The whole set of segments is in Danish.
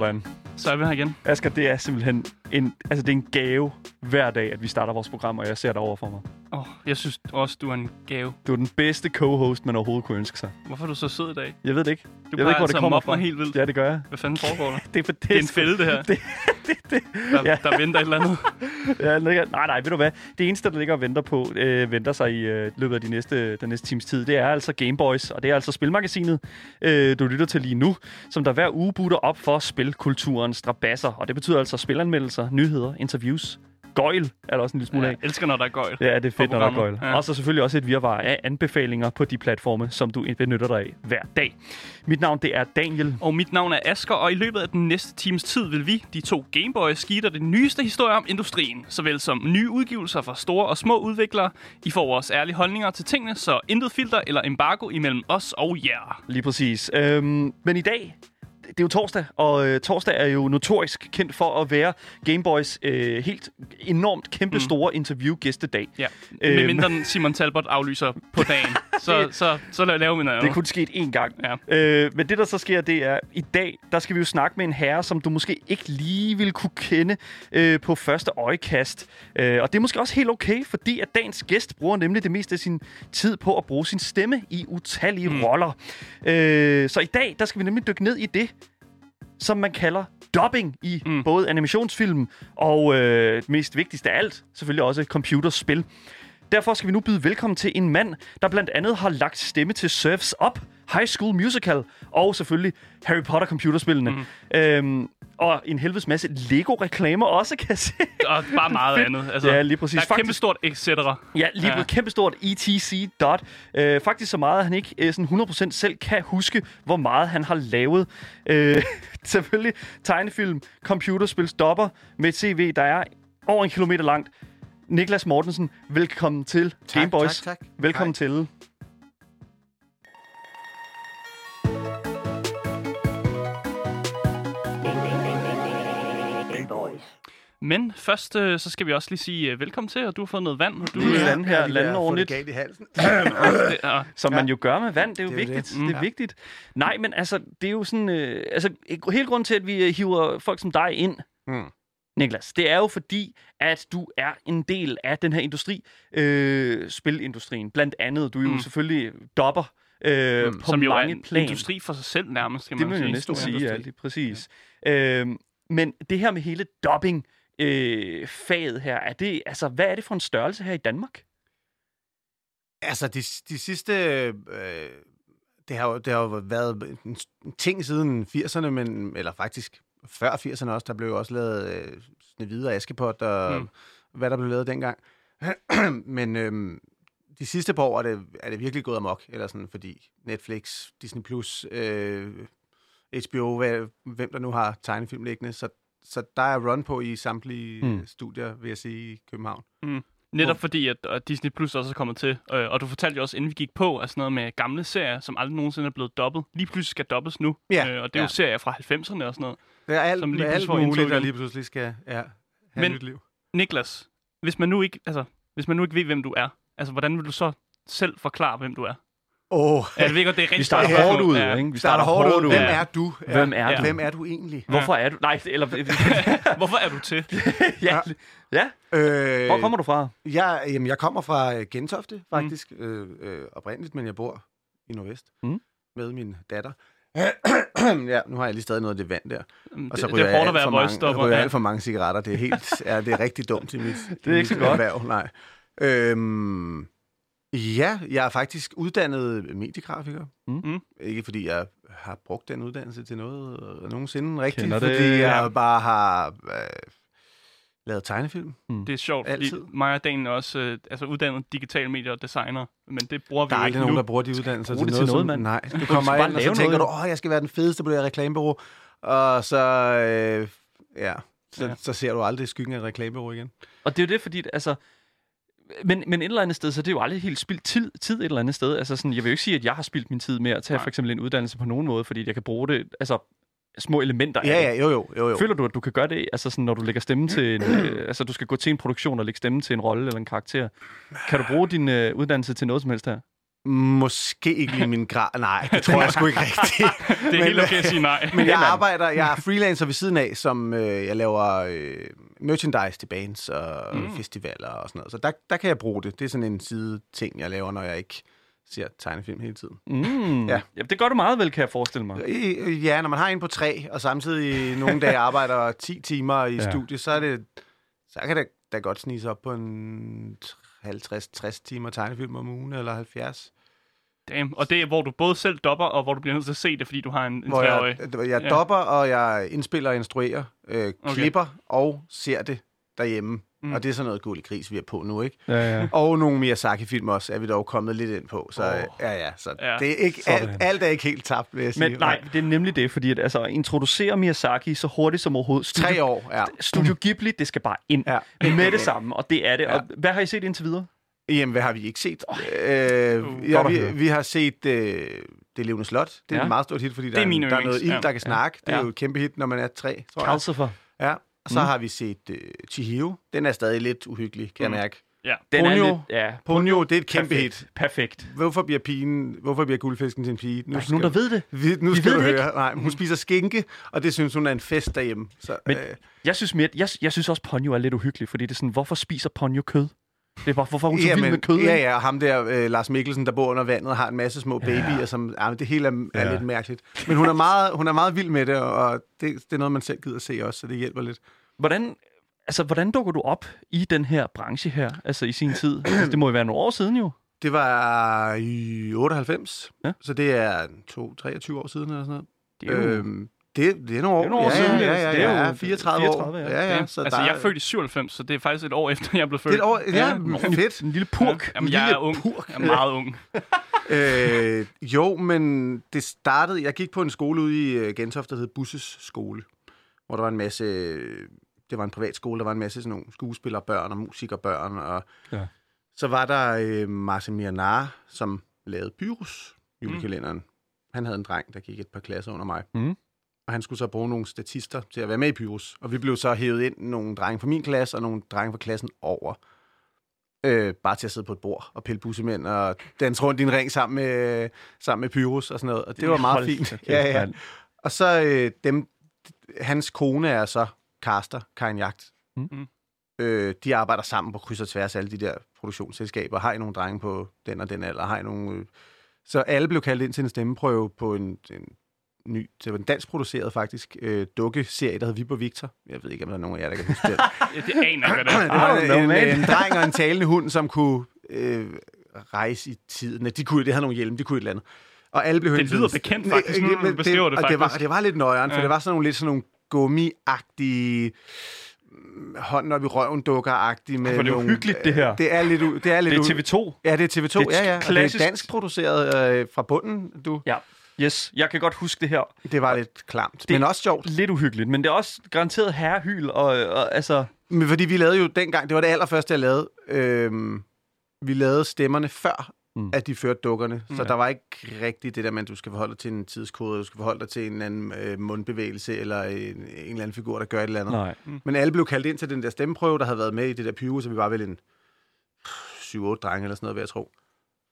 Sådan. Så er vi her igen. Asger, det er simpelthen en, altså det er en gave hver dag, at vi starter vores program, og jeg ser dig over for mig. Oh, jeg synes også, du er en gave. Du er den bedste co-host, man overhovedet kunne ønske sig. Hvorfor er du så sød i dag? Jeg ved det ikke. Du jeg ved ikke, hvor altså det kommer fra. mig helt vildt. Ja, det gør jeg. Hvad fanden foregår der? Det er, for, det, Det er en fælde, det her. Det, det, det, Der, ja. der venter et eller andet. ja, ligger, nej, nej, ved du hvad? Det eneste, der ligger og venter på, øh, venter sig i øh, løbet af de næste, den næste times tid, det er altså Gameboys, og det er altså Spilmagasinet, øh, du lytter til lige nu, som der hver uge butter op for spilkulturens strabasser, og det betyder altså spilanmeldelser, nyheder, interviews, gøjl er der også en lille smule Ja, af. jeg elsker, når der er gøjl. Ja, det er fedt, når der er gøjl. Ja. Og så selvfølgelig også et virvar af anbefalinger på de platforme, som du benytter dig af hver dag. Mit navn, det er Daniel. Og mit navn er Asker, og i løbet af den næste times tid vil vi, de to Gameboys, give dig det nyeste historie om industrien, såvel som nye udgivelser fra store og små udviklere. I får vores ærlige holdninger til tingene, så intet filter eller embargo imellem os og jer. Lige præcis. Øhm, men i dag, det er jo torsdag, og øh, torsdag er jo notorisk kendt for at være Gameboys øh, helt enormt kæmpe store interview-gæstedag. Ja. Øhm. Med mindre Simon Talbot aflyser på dagen, så, så, så laver vi noget Det er andet. kun sket én gang. Ja. Øh, men det, der så sker, det er, i dag, der skal vi jo snakke med en herre, som du måske ikke lige vil kunne kende øh, på første øjekast. Øh, og det er måske også helt okay, fordi at dagens gæst bruger nemlig det meste af sin tid på at bruge sin stemme i utallige mm. roller. Øh, så i dag, der skal vi nemlig dykke ned i det, som man kalder dubbing i mm. både animationsfilm og øh, mest vigtigst af alt, selvfølgelig også computerspil. Derfor skal vi nu byde velkommen til en mand, der blandt andet har lagt stemme til Surfs Up, High School Musical og selvfølgelig Harry Potter computerspillene. Mm. Øhm, og en helvedes masse Lego-reklamer også, kan jeg se. Og bare meget andet. Altså, Ja, lige præcis. Der er Faktisk- kæmpe stort et cetera. Ja, lige ja. kæmpestort ETC dot. Øh, faktisk så meget, at han ikke øh, sådan 100% selv kan huske, hvor meget han har lavet. Øh, selvfølgelig tegnefilm, computerspil stopper med et CV, der er over en kilometer langt. Niklas Mortensen, velkommen til Tak, Gameboys. tak, tak. Velkommen Hej. til. Men først, øh, så skal vi også lige sige øh, velkommen til, og du har fået noget vand. Og du, øh, lande her, jeg lande har fået ordentligt. det galt i halsen. det, er, Som man jo gør med vand, det er jo Det er vigtigt. det. Mm. det er vigtigt. Nej, men altså, det er jo sådan... Øh, altså, hele grunden til, at vi øh, hiver folk som dig ind, Mm. Niklas, det er jo fordi, at du er en del af den her industri, øh, spilindustrien. Blandt andet, du er jo Mm. selvfølgelig dopper øh, Mm. på som jo er mange en plan. industri for sig selv nærmest, kan Det man må sige. jeg jo næsten sige, ja, lige præcis. Ja. Øh, men det her med hele dubbing øh, faget her, er det, altså, hvad er det for en størrelse her i Danmark? Altså, de, de sidste... Øh, det, har jo, det har jo været en ting siden 80'erne, men, eller faktisk før 80'erne også. Der blev jo også lavet øh, Snevide og Askepot og Mm. mm. hvad der blev lavet dengang. men øh, de sidste par år er det, er det virkelig gået amok, eller sådan, fordi Netflix, Disney+, Plus, øh, HBO, hvad, hvem der nu har tegnefilm liggende, så, så der er run på i samtlige Mm. mm. studier, vil jeg sige, i København. Netop fordi, at, at Disney Plus også er kommet til. Øh, og du fortalte jo også, inden vi gik på, at sådan noget med gamle serier, som aldrig nogensinde er blevet dobbet, lige pludselig skal dobbes nu. Ja, Øh, og det er jo ja. serier fra 90'erne og sådan noget. Det er alt, Som lige alt muligt, der lige pludselig skal ja, have Men- nyt liv. Niklas, hvis man nu ikke, altså, hvis man nu ikke ved, hvem du er, altså, hvordan vil du så selv forklare, hvem du er? Åh, oh, Ja, ved godt, det er rigtig Vi starter svært hårdt ud, ja. ikke? Vi starter hårdt ud. Hvem Ja. er du? Ja. Hvem er du? Hvem er du egentlig? Hvorfor er du... Nej, eller... Hvorfor er du til? ja, ja. Øh, Hvor kommer du fra? Jeg, jamen, jeg kommer fra øh, Gentofte, faktisk, mm. øh, øh, oprindeligt, men jeg bor i Nordvest Mm. med min datter. ja, nu har jeg lige stadig noget af det vand der. Og så det, ryger det er jeg alt være for mange, ryger Ja. alt for mange cigaretter. Det er helt, ja, det er rigtig dumt i mit, Det er ikke så godt. erhverv. Nej. Øhm, ja, jeg er faktisk uddannet mediegrafiker. Mm. Mm. Ikke fordi jeg har brugt den uddannelse til noget øh, nogensinde rigtigt, Kender fordi det. jeg bare har øh, lavet tegnefilm. Det er sjovt, fordi Altid. mig og Dan er også øh, altså uddannet digital medier og designer, men det bruger vi Der er jo aldrig ikke nogen, nu. der bruger de uddannelser Brug til det til noget, noget, som, mand. Nej, du skal kommer ind, og så tænker noget. du, åh, jeg skal være den fedeste på det her reklamebureau. Og så, øh, ja, så, Ja. så ser du aldrig skyggen af et reklamebureau igen. Og det er jo det, fordi, altså... Men, men et eller andet sted, så er det jo aldrig helt spildt tid, tid et eller andet sted. Altså sådan, jeg vil jo ikke sige, at jeg har spildt min tid med at tage Nej. for eksempel en uddannelse på nogen måde, fordi jeg kan bruge det altså, små elementer af Ja, det. ja, jo, jo, jo, jo. Føler du, at du kan gøre det, altså sådan, når du lægger stemme til en, øh, altså du skal gå til en produktion og lægge stemme til en rolle eller en karakter. Kan du bruge din øh, uddannelse til noget som helst her? Måske ikke lige min grad. Nej, det tror jeg sgu ikke rigtigt. Det er helt okay at sige nej. Men jeg arbejder, jeg er freelancer ved siden af, som øh, jeg laver øh, merchandise til bands og mm. festivaler og sådan noget. Så der, der kan jeg bruge det. Det er sådan en side ting, jeg laver, når jeg ikke ser tegnefilm hele tiden. Mm. Ja. ja. det gør du meget vel, kan jeg forestille mig. Ja, når man har en på tre, og samtidig nogle dage arbejder 10 timer i Ja. ja. studie, så er det, så kan det da godt snige sig op på en 50-60 timer tegnefilm om ugen, eller 70. Damn. Og det er, hvor du både selv dopper, og hvor du bliver nødt til at se det, fordi du har en, en Hvor jeg, jeg Ja. dopper, og jeg indspiller og instruerer, øh, Okay. klipper og ser det derhjemme. Mm. Og det er sådan noget guld i kris, vi er på nu, ikke? Ja, ja. Og nogle Miyazaki-film også, er vi dog kommet lidt ind på. Så oh. ja, ja, så Ja. ja. det er ikke, alt, alt er ikke helt tabt, vil jeg sige. Men nej, det er nemlig det, fordi at, altså, at introducere Miyazaki så hurtigt som overhovedet. Studio, Tre år, ja. Studio Ghibli, det skal bare ind ja. med det samme, og det er det. Ja. Og hvad har I set indtil videre? Jamen, hvad har vi ikke set? Uh, øh, ja, godt at vi, vi har set øh, Det Levende Slot. Det er Ja. et meget stort hit, fordi er der, er, der er noget ild, ja. der kan snakke. Det er Ja. jo et kæmpe hit, når man er tre, tror jeg. Calcifer. Ja. Og så Mm. har vi set øh, Chihiro. Den er stadig lidt uhyggelig, kan Mm. jeg mærke. Ja. Den er Ponyo. lidt, ja, Ponyo, det er et kæmpe perfekt. hit. Perfekt. Hvorfor bliver pigen, hvorfor bliver guldfisken til en pige? Nu Der er ikke nogen, der ved det. Vi, nu Vi skal ved du det høre. Nej, hun spiser skinke, og det synes hun er en fest derhjemme. Så, Men- øh, Jeg synes, mere, jeg, jeg synes også, Ponyo er lidt uhyggelig, fordi det er sådan, hvorfor spiser Ponyo kød? Det er bare, hvorfor er hun så vild med kød? ja, ja, og ham der, øh, Lars Mikkelsen, der bor under vandet, og har en masse små babyer, som, ja, men det hele er, er Ja. lidt mærkeligt. Men hun er meget, hun er meget vild med det, og det, det er noget, man selv gider se også, så det hjælper lidt. Hvordan, altså, hvordan dukker du op i den her branche her, altså i sin tid? Altså, det må jo være nogle år siden jo. Det var i 98, Ja. så det er to, 23 år siden eller sådan noget. Det er jo, Øhm, det, det er nogle år. Det er nogle år ja, siden, Ja, det ja, er ja, jo ja, 34, 34, år. ja. Ja, ja, så altså, der jeg er født i 97, så det er faktisk et år efter, jeg blev født. Det er et år, ja, Ja. fedt. en lille purk. Jamen, En jeg er ung. Purk. Jeg er meget ung. øh, jo, men det startede... Jeg gik på en skole ude i øh, Gentofte, der hed Busses skole, hvor der var en masse... Det var en privat skole, der var en masse sådan nogle skuespillerbørn og musikerbørn, og Ja. så var der øh, Martin Mianar, som lavede Pyrus, julekalenderen. Mm. Han havde en dreng, der gik et par klasser under mig. Mm. Og han skulle så bruge nogle statister til at være med i Pyrus. Og vi blev så hævet ind, nogle drenge fra min klasse og nogle drenge fra klassen over. Øh, bare til at sidde på et bord og pille bussemænd og danse rundt i en ring sammen med, sammen med Pyrus og sådan noget. Og det var meget fint. kæft, Ja, ja. Og så øh, dem, hans kone er så caster, Karin Jagt. Mm. Mm. Øh, de arbejder sammen på kryds og tværs af alle de der produktionsselskaber. Har I nogle drenge på den og den alder? Har I nogle... Øh... Så alle blev kaldt ind til en stemmeprøve på en, en ny, det var en dansk produceret faktisk, øh, dukkeserie, der hed Vibber Victor. Jeg ved ikke, om der er nogen af jer, der kan huske det. Ja, Det aner jeg, hvad det det er. var Oh, en, en, man. en dreng og en talende hund, som kunne øh, rejse i tiden. De kunne, det havde nogle hjelme, de kunne et eller andet. Og alle blev Det lyder bekendt, faktisk, nu, Men beskriver det, og det var, faktisk. det var lidt nøjeren, for Ja. det var sådan nogle lidt sådan nogle gummiagtige mm, hånden op i røven dukker-agtige med For det er nogle, uhyggeligt, det her. Det er lidt, det er lidt Det er u- TV2. Ja, det er TV2, Det er ja, ja. Og klassisk- det er dansk produceret øh, fra bunden, du. Ja, yes. Jeg kan godt huske det her. Det var lidt klamt, Det- men også sjovt. Lidt uhyggeligt, men det er også garanteret herrehyl, og, og altså... Men fordi vi lavede jo dengang, det var det allerførste, jeg lavede, øhm, vi lavede stemmerne før, Mm. mm. at de førte dukkerne. Så Ja. der var ikke rigtigt det der med, at du skal forholde dig til en tidskode, du skal forholde dig til en eller anden øh, mundbevægelse, eller en, en eller anden figur, der gør et eller andet. Nej. Men alle blev kaldt ind til den der stemmeprøve, der havde været med i det der pyro, så vi var vel en 7-8 drenge eller sådan noget, vil jeg tro.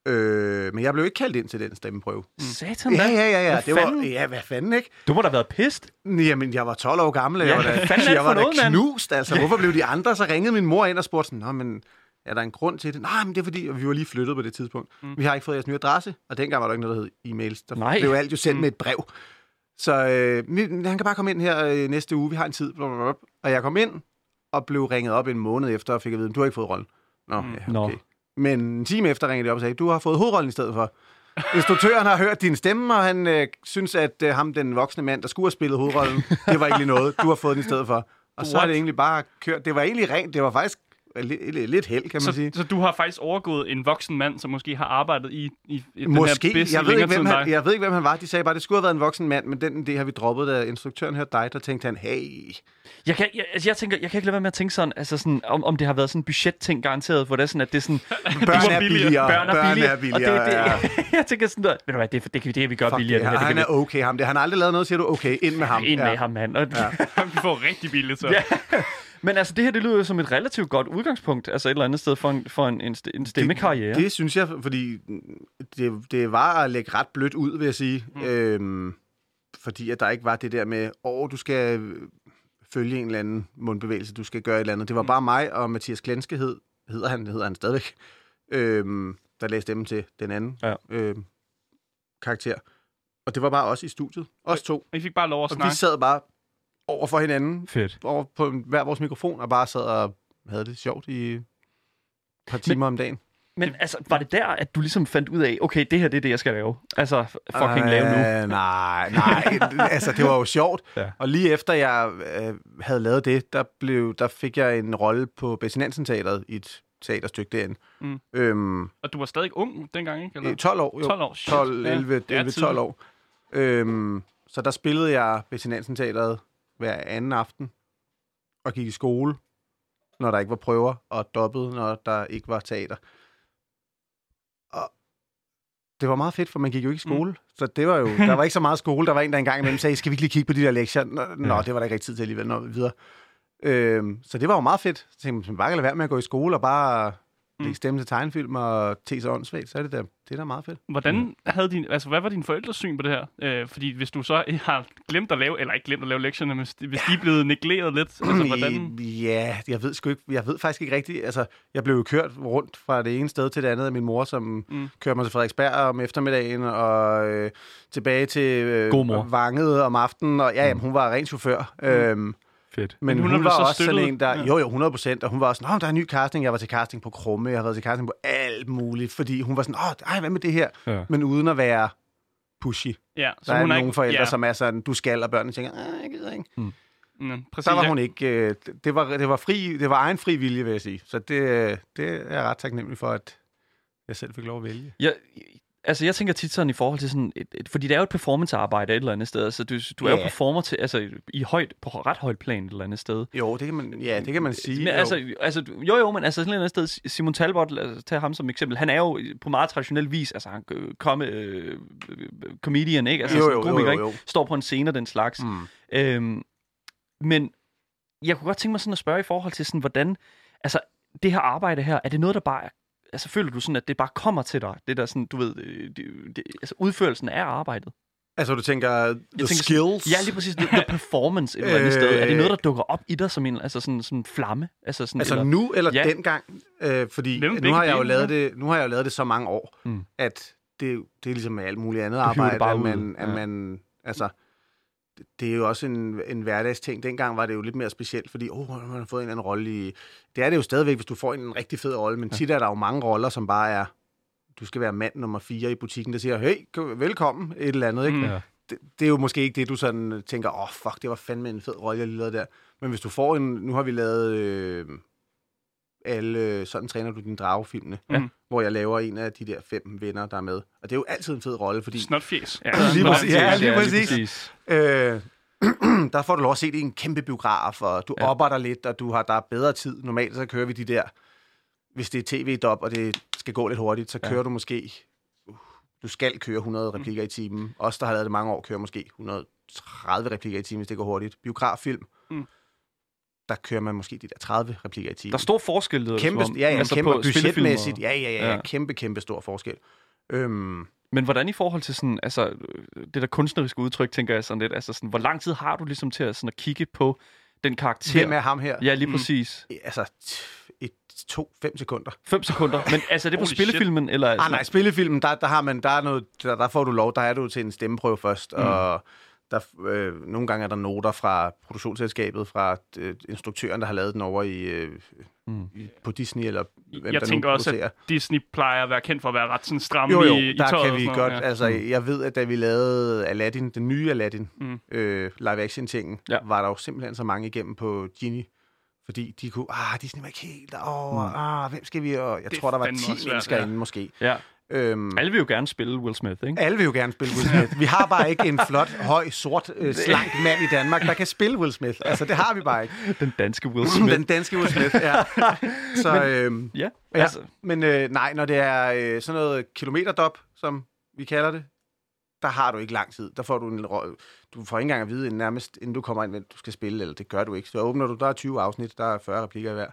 Øh, men jeg blev ikke kaldt ind til den stemmeprøve. Satan, Ja, ja, ja, ja. Hvad Det var, fanden? ja, hvad fanden, ikke? Du må da have været pist. Jamen, jeg var 12 år gammel, og Ja, jeg var da, jeg var da noget, knust. Altså, hvorfor blev de andre? Så ringede min mor ind og spurgte sådan, Nå, men er der en grund til det? Nej, men det er fordi, vi var lige flyttet på det tidspunkt. Mm. Vi har ikke fået jeres nye adresse, og dengang var der ikke noget, der hed e-mails. Der Nej. blev alt jo sendt mm. med et brev. Så øh, han kan bare komme ind her øh, næste uge, vi har en tid. Blablabla. Og jeg kom ind og blev ringet op en måned efter og fik at vide, du har ikke fået rollen. Nå, Mm. ja, Nå. Men en time efter ringede de op og sagde, du har fået hovedrollen i stedet for. Instruktøren har hørt din stemme, og han øh, synes, at øh, ham, den voksne mand, der skulle have spillet hovedrollen, det var ikke lige noget. Du har fået den i stedet for. Og så er What? det egentlig bare kørt. Det var egentlig rent. Det var faktisk lidt, lidt, held, kan man Så, sige. så du har faktisk overgået en voksen mand, som måske har arbejdet i, i, i Måske. den her business Jeg ved, ikke, hvem han, jeg ved ikke, hvem han var. De sagde bare, at det skulle have været en voksen mand, men den idé har vi droppet, da instruktøren hørte dig, der tænkte han, hey, Jeg, kan, jeg, altså, jeg, tænker, jeg kan ikke lade være med at tænke sådan, altså sådan om, om det har været sådan en budgetting garanteret, hvor det er sådan, at det er sådan... børn er billigere. Børn er billigere. er billigere. og det, ja. det, jeg tænker sådan der, ved du hvad, det, det, kan vi, det kan vi gøre Fuck billigere. det, Det, her, det han er okay, ham. Det, han har aldrig lavet noget, siger du, okay, ind med ham. ind med ham, mand. Og, ja. Vi får rigtig billigt, så. Ja. Men altså, det her, det lyder jo som et relativt godt udgangspunkt, altså et eller andet sted for en, for en, en, en stemmekarriere. Det, det synes jeg, fordi det, det var at lægge ret blødt ud, vil jeg sige. Mm. Øhm, fordi at der ikke var det der med, åh, du skal følge en eller anden mundbevægelse, du skal gøre et eller andet. Det var bare mig og Mathias Klenske hed, hedder han, hedder han stadigvæk, øhm, der lagde stemmen til den anden Ja. øhm, karakter. Og det var bare os i studiet. Os to. Og I fik bare lov at Og vi snakke. sad bare over for hinanden, Fedt. over på hver vores mikrofon, og bare sad og havde det sjovt i et par timer om dagen. Men altså, var det der, at du ligesom fandt ud af, okay, det her, det er det, jeg skal lave? Altså, fucking lave nu. Øh, nej, nej. altså, det var jo sjovt. Ja. Og lige efter jeg øh, havde lavet det, der, blev, der fik jeg en rolle på Bessie Nansen Teateret i et teaterstykke derinde. Mm. Øhm, Og du var stadig ung dengang, ikke? Eller? øh, 12 år, jo. 12 år, shit. 12, Ja, 11, det er 11 12 tidligt. år. Øhm, så der spillede jeg Bessie Nansen Teateret hver anden aften, og gik i skole, når der ikke var prøver, og dobbede, når der ikke var teater. Og det var meget fedt, for man gik jo ikke i skole. Mm. Så det var jo, der var ikke så meget skole. Der var en, der engang imellem sagde, skal vi ikke lige kigge på de der lektier? Nå, nå Ja. det var der ikke rigtig tid til alligevel. Nå, videre. Øhm, så det var jo meget fedt. Så tænkte man, bare kan lade være med at gå i skole og bare. Lægge stemme til tegnefilm og te sig åndssvagt, så er det da, det er da meget fedt. Hvordan havde din, altså, hvad var din forældres syn på det her? Øh, fordi hvis du så har glemt at lave, eller ikke glemt at lave lektierne, men hvis de er blevet negleret lidt, altså hvordan... Ja, jeg ved sgu ikke, jeg ved faktisk ikke rigtigt. Altså, jeg blev jo kørt rundt fra det ene sted til det andet af min mor, som Mm. mm. kørte mig til Frederiksberg om eftermiddagen, og øh, tilbage til øh, God mor. Vanget om aftenen, og ja, jamen, hun var ren chauffør. Mm. Øhm, Fedt. men hun hun, hun var så også støttet- sådan en, der... ja. Jo, jo, 100 procent. Og hun var også sådan, der er en ny casting. Jeg var til casting på Krumme. Jeg har været til casting på alt muligt. Fordi hun var sådan, åh, ej, hvad med det her? Ja. Men uden at være pushy. Ja, Så der er hun nogle forældre, ja, som er sådan, du skal, og børnene tænker, "Ah, jeg gider ikke. Mm, præcis, Så var hun ikke... Øh, det, var, det, var fri, det var egen fri vilje, vil jeg sige. Så det, øh, det er jeg ret taknemmelig for, at jeg selv fik lov at vælge. Jeg, altså, jeg tænker tit sådan i forhold til sådan... Et, et, fordi det er jo et performancearbejde et eller andet sted. Altså, du, du er jo Ja. performer til, altså, i højt, på ret højt plan et eller andet sted. Jo, det kan man, ja, det kan man sige. Men, jo. altså, altså, jo, jo, men altså sådan et eller andet sted, Simon Talbot, os tage ham som eksempel, han er jo på meget traditionel vis, altså han komme, øh, comedian, ikke? Altså Jo, jo, jo, komiker, jo, jo. ikke? Står på en scene og den slags. Mm. Øhm, men jeg kunne godt tænke mig sådan at spørge i forhold til sådan, hvordan, altså det her arbejde her, er det noget, der bare, altså føler du sådan, at det bare kommer til dig? Det der sådan, du ved, øh, det, det, altså udførelsen af arbejdet. Altså, du tænker, the tænker sådan- skills? Ja, lige præcis. The, the performance et eller andet sted. Er det Øh. noget, der dukker op i dig som en, altså sådan, sådan flamme? Altså, sådan, Altså eller, nu eller Ja. ja. dengang? Øh, fordi Nævn nu har, jeg jo lavet det, nu har jeg jo lavet det så mange år, Mm. at det, det er ligesom med alt muligt andet arbejde, bare at ud. man, at Ja. man altså, det- er jo også en, en hverdagsting. Dengang var det jo lidt mere specielt, fordi åh, man har fået en eller anden rolle i... Det er det jo stadigvæk, hvis du får en rigtig fed rolle, men tit er der jo mange roller, som bare er, du skal være mand nummer fire i butikken, der siger, hey, kom- velkommen, et eller andet, ikke? Mm. Ja. det, det er jo måske ikke det, du sådan tænker, åh, oh, fuck, det var fandme en fed rolle, jeg lige lavede der. Men hvis du får en, nu har vi lavet øh, alle, sådan træner du din dragefilmene, Ja. hvor jeg laver en af de der fem venner, der er med. Og det er jo altid en fed rolle, fordi Snotfjes. Ja, Lige præcis. Ja, lige lige præcis. præcis. øh, der får du lov at se det i en kæmpe biograf, og du Ja. ja. opper dig lidt, og du har, der er bedre tid. Normalt så kører vi de der, hvis det er tv-dop, og det skal gå lidt hurtigt, så Ja. kører du måske, uh, du skal køre 100 replikker i timen. Os, der har lavet det mange år, kører måske 130 replikker i timen, hvis det går hurtigt. Biograffilm, Mm. Der kører man måske de der 30 replikker i timen. Der er stor forskel, det kæmpe, som om. ja, ja, Altså kæmpe på budgetmæssigt. Ja, ja, ja, Ja. kæmpe, kæmpe stor forskel. Øhm, Men hvordan i forhold til sådan, altså, øh, det der kunstneriske udtryk, tænker jeg sådan lidt, altså sådan, hvor lang tid har du ligesom til at, sådan, at kigge på den karakter? hvem er ham her? Ja, lige Mm. præcis. Altså, et, to, fem sekunder. 5 sekunder. Men altså, er det på spillefilmen, eller? Ah, nej, spillefilmen, der, der har man, der er noget, der, der får du lov, der er du til en stemmeprøve først, mm. og der, øh, nogle gange er der noter fra produktionsselskabet, fra øh, instruktøren, der har lavet den over i, øh, Mm. i på Disney, eller hvem Jeg der tænker nu også, producerer. at Disney plejer at være kendt for at være ret sådan stram Jo, jo, i, i der tøjet kan vi sådan godt, noget, ja. altså jeg ved, at da vi lavede Aladdin, den nye Aladdin, Mm. øh, live-action-tingen, Ja. var der jo simpelthen så mange igennem på Genie, Fordi de kunne, ah, Disney var ikke helt over, mm. ah, hvem skal vi, og jeg Det tror, der var fandme 10 også svært, mennesker ja. inde måske. Ja. Øhm, Alle vil jo gerne spille Will Smith, ikke? alle vil jo gerne spille Will Smith. Vi har bare ikke en flot, høj, sort, øh, slank mand i Danmark, der kan spille Will Smith. Altså, det har vi bare ikke. Den danske Will Smith. Den danske Will Smith, ja. Så, øhm, Ja, ja. altså, Men øh, nej, når det er øh, sådan noget kilometerdop, som vi kalder det, der har du ikke lang tid. Der får du en du får ikke engang at vide, inden nærmest inden du kommer ind, hvem du skal spille, eller det gør du ikke. Så åbner du, der er 20 afsnit, der er 40 replikker i hver.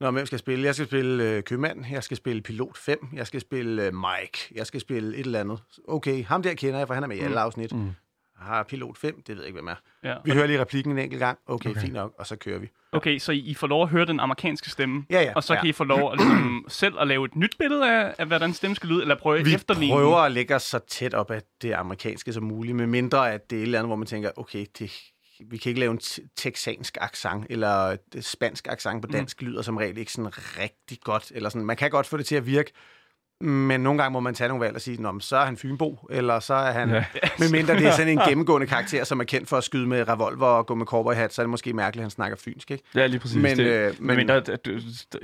Nå, hvem skal jeg spille? Jeg skal spille øh, købmand, jeg skal spille pilot 5, jeg skal spille øh, Mike, jeg skal spille et eller andet. Okay, ham der kender jeg, for han er med i alle afsnit. Mm. Har pilot 5, det ved jeg ikke, hvem er. Ja. Vi hører lige replikken en enkelt gang. Okay, okay, fint nok, og så kører vi. Okay, så I får lov at høre den amerikanske stemme, Ja, ja. og så ja. kan I få lov at, ligesom, selv at lave et nyt billede af, af hvordan stemmen skal lyde, eller prøve Vi efterligne. prøver at lægge os så tæt op af det amerikanske som muligt, med mindre at det er et eller andet, hvor man tænker, okay, det, vi kan ikke lave en texansk accent, eller spansk accent på dansk, mm. lyder som regel ikke sådan rigtig godt. Eller sådan. Man kan godt få det til at virke, men nogle gange må man tage nogle valg og sige, Nå, så er han Fynbo, eller så er han... Ja. Ja. Med mindre det er sådan en gennemgående karakter, som er kendt for at skyde med revolver og gå med cowboyhat, så er det måske mærkeligt, at han snakker fynsk, ikke? Ja, lige præcis. Men, det, øh, men, mindre, at,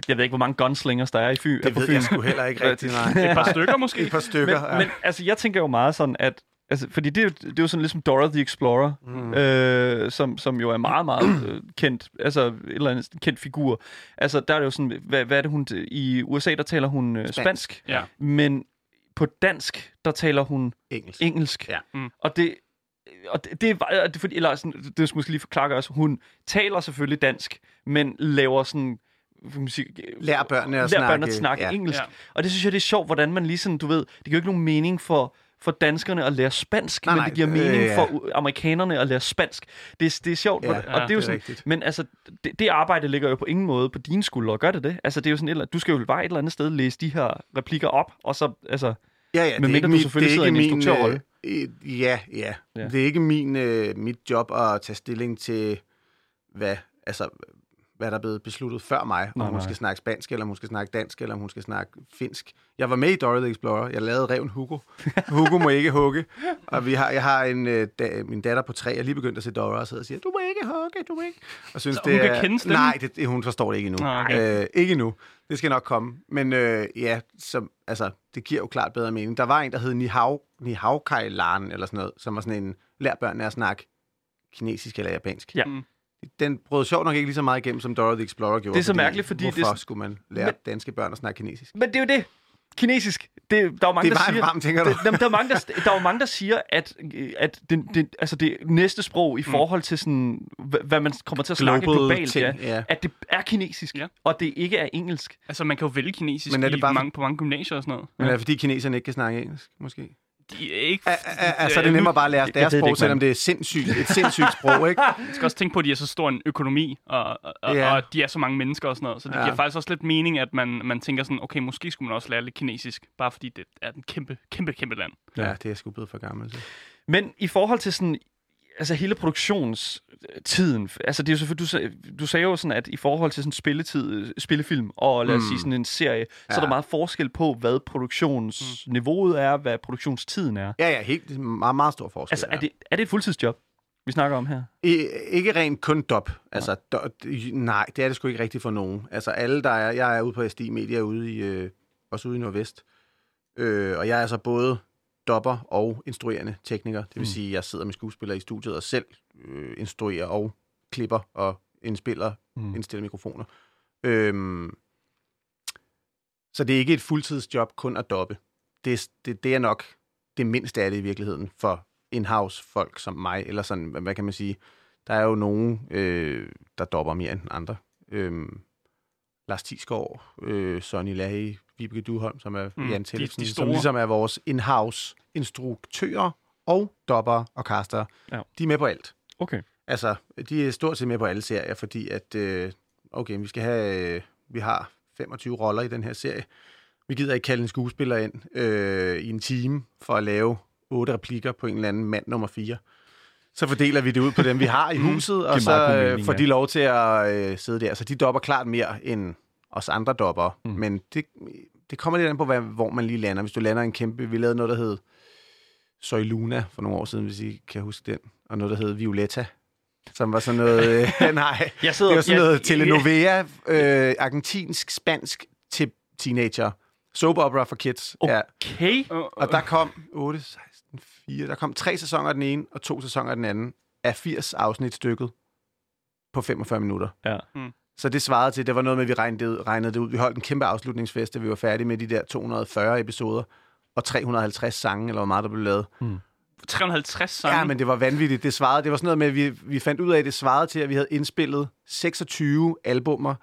jeg ved ikke, hvor mange gunslingers der er i Fyn. Det ved Fyn. jeg sgu heller ikke rigtigt, nej. Et par stykker måske. Et par stykker, men, ja. men altså, jeg tænker jo meget sådan, at Altså, fordi det er, jo, det er jo sådan ligesom Dora the Explorer, mm. øh, som, som jo er meget, meget øh, kendt, altså et eller andet kendt figur. Altså, der er det jo sådan, hvad, hvad er det hun, i USA, der taler hun øh, Spansk. spansk, Ja. men på dansk, der taler hun Engelsk. engelsk. Ja. Mm. Og det, og det, det er bare- det, er fordi, eller sådan, det skal måske lige forklare også, hun taler selvfølgelig dansk, men laver sådan, hvad kan man sige, Lær børnene at lærer snakke, børnene at snakke ja. engelsk. Ja. Og det synes jeg, det er sjovt, hvordan man lige sådan, du ved, det giver jo ikke nogen mening for, for danskerne at lære spansk, Nej, men nej, det giver øh, mening ja. for amerikanerne at lære spansk. Det, er- det er sjovt, Ja, og ja, det er jo det er sådan, rigtigt. men altså, det, det arbejde ligger jo på ingen måde på dine skuldre, gør det det? Altså, det er jo sådan, et eller, du skal jo bare et eller andet sted læse de her replikker op, og så, altså, Ja, ja, Men mindre du selvfølgelig sidder i en instruktørrolle. Øh, øh, ja, ja, Ja. ja. Det er ikke min, øh, mit job at tage stilling til, hvad, altså, hvad der er blevet besluttet før mig. Om Nej, hun nej. skal snakke spansk, eller om hun skal snakke dansk, eller om hun skal snakke finsk. Jeg var med i Dora the Explorer. Jeg lavede reven Hugo. Hugo må ikke hugge. Og vi har, jeg har en, øh, da, min datter på tre, jeg lige begyndt at se Dora, og sidder og siger, du må ikke hugge, du må ikke. Og synes, Så det hun kan er, kende stemmen? Nej, det, hun forstår det ikke endnu. Okay. øh, ikke endnu. Det skal nok komme. Men øh, ja, så, altså, det giver jo klart bedre mening. Der var en, der hed Nihao, Nihao Kai Lan, eller sådan noget, som var sådan en, lær børnene at snakke kinesisk eller japansk. Ja. Mm. Den brød sjovt nok ikke lige så meget igennem, som Dora the Explorer gjorde. Det er så mærkeligt, fordi hvorfor det skulle man lære Men- danske børn at snakke kinesisk? Men det er jo det. Kinesisk. Det, der er mange, Det er der siger... frem, tænker du? Det, jamen, der, er mange, der, der er mange, der siger, at, at det, det, altså det næste sprog i forhold til sådan, hvad, man kommer til at snakke Global globalt, ting, ja, ja. at det er kinesisk, Ja. og det ikke er engelsk. Altså, man kan jo vælge kinesisk Men er det i bare- mange, på mange gymnasier og sådan noget. Men er det fordi kineserne ikke kan snakke engelsk, måske? De er ikke... Er, er, er, er det nemmere bare at lære deres det sprog, selvom det er sindssygt, et sindssygt sprog, ikke? Man skal også tænke på, at de er så stor en økonomi, og, og, og, Ja. og de er så mange mennesker og sådan noget. Så det Ja. giver faktisk også lidt mening, at man, man tænker sådan, okay, måske skulle man også lære lidt kinesisk, bare fordi det er en kæmpe, kæmpe, kæmpe land. Ja, det er jeg sgu blevet for gammel til. Men i forhold til sådan, altså hele produktionstiden, altså det er jo selvfølgelig, du, du sagde jo sådan, at i forhold til sådan spilletid, øh, spillefilm og lad os Mm. sige sådan en serie, så er Ja. der meget forskel på, hvad produktionsniveauet er, hvad produktionstiden er. Ja, ja, helt meget, meget stor forskel. Altså, ja. er det, er det et fuldtidsjob, vi snakker om her? I, ikke rent kun dop. Altså, do, nej, det er det sgu ikke rigtigt for nogen. Altså, alle der er... Jeg er ude på SD Media, ude i, øh, også ude i Nordvest. Øh, og jeg er så både dopper og instruerende tekniker. Det vil Mm. sige, at jeg sidder med skuespillere i studiet og selv øh, instruerer og klipper og indspiller, Mm. indstiller mikrofoner. Øhm, så det er ikke et fuldtidsjob kun at doppe. Det, er- det, det er nok det mindste af det i virkeligheden for in-house folk som mig, eller sådan, hvad- kan man sige, der er jo nogen, øh, der dopper mere end andre. Øhm, Lars Tisgaard, øh, Sonny Lahi, Vibeke Duholm, som er Mm, mm, Jan de- Tellefsen, de som ligesom er vores in-house instruktører og dopper og caster. Ja. De er med på alt. Okay. Altså, de er stort set med på alle serier, fordi at, øh, okay, vi skal have, øh, vi har 25 roller i den her serie. Vi gider ikke kalde en skuespiller ind øh, i en time for at lave otte replikker på en eller anden mand nummer 4. Så fordeler vi det ud på dem, vi har i huset, og så øh, mening, får de lov til at øh, sidde der. Så de dopper klart mere end os andre dopper. Mm. Mm. Men det, det kommer lidt an på, hvad, hvor man lige lander. Hvis du lander en kæmpe... Vi lavede noget, der hed Soy Luna for nogle år siden, hvis I kan huske den. Og noget, der hed Violetta. som var sådan noget... Øh, nej, Jeg sidder, det var sådan noget jeg, telenovela, øh, argentinsk, spansk til teenager. Soap opera for kids. Ja. Okay. Og der kom 8, 16, 4, der kom tre sæsoner af den ene, og to sæsoner af den anden, af 80 afsnit stykket på 45 minutter. Ja. Så det svarede til, det var noget med, at vi regnede det, ud, regnede det ud. Vi holdt en kæmpe afslutningsfest, da vi var færdige med de der 240 episoder, og 350 sange, eller hvor meget der blev lavet. 350 sange. Ja, men det var vanvittigt. Det svarede, det var sådan noget med, at vi, vi fandt ud af, at det svarede til, at vi havde indspillet 26 albummer,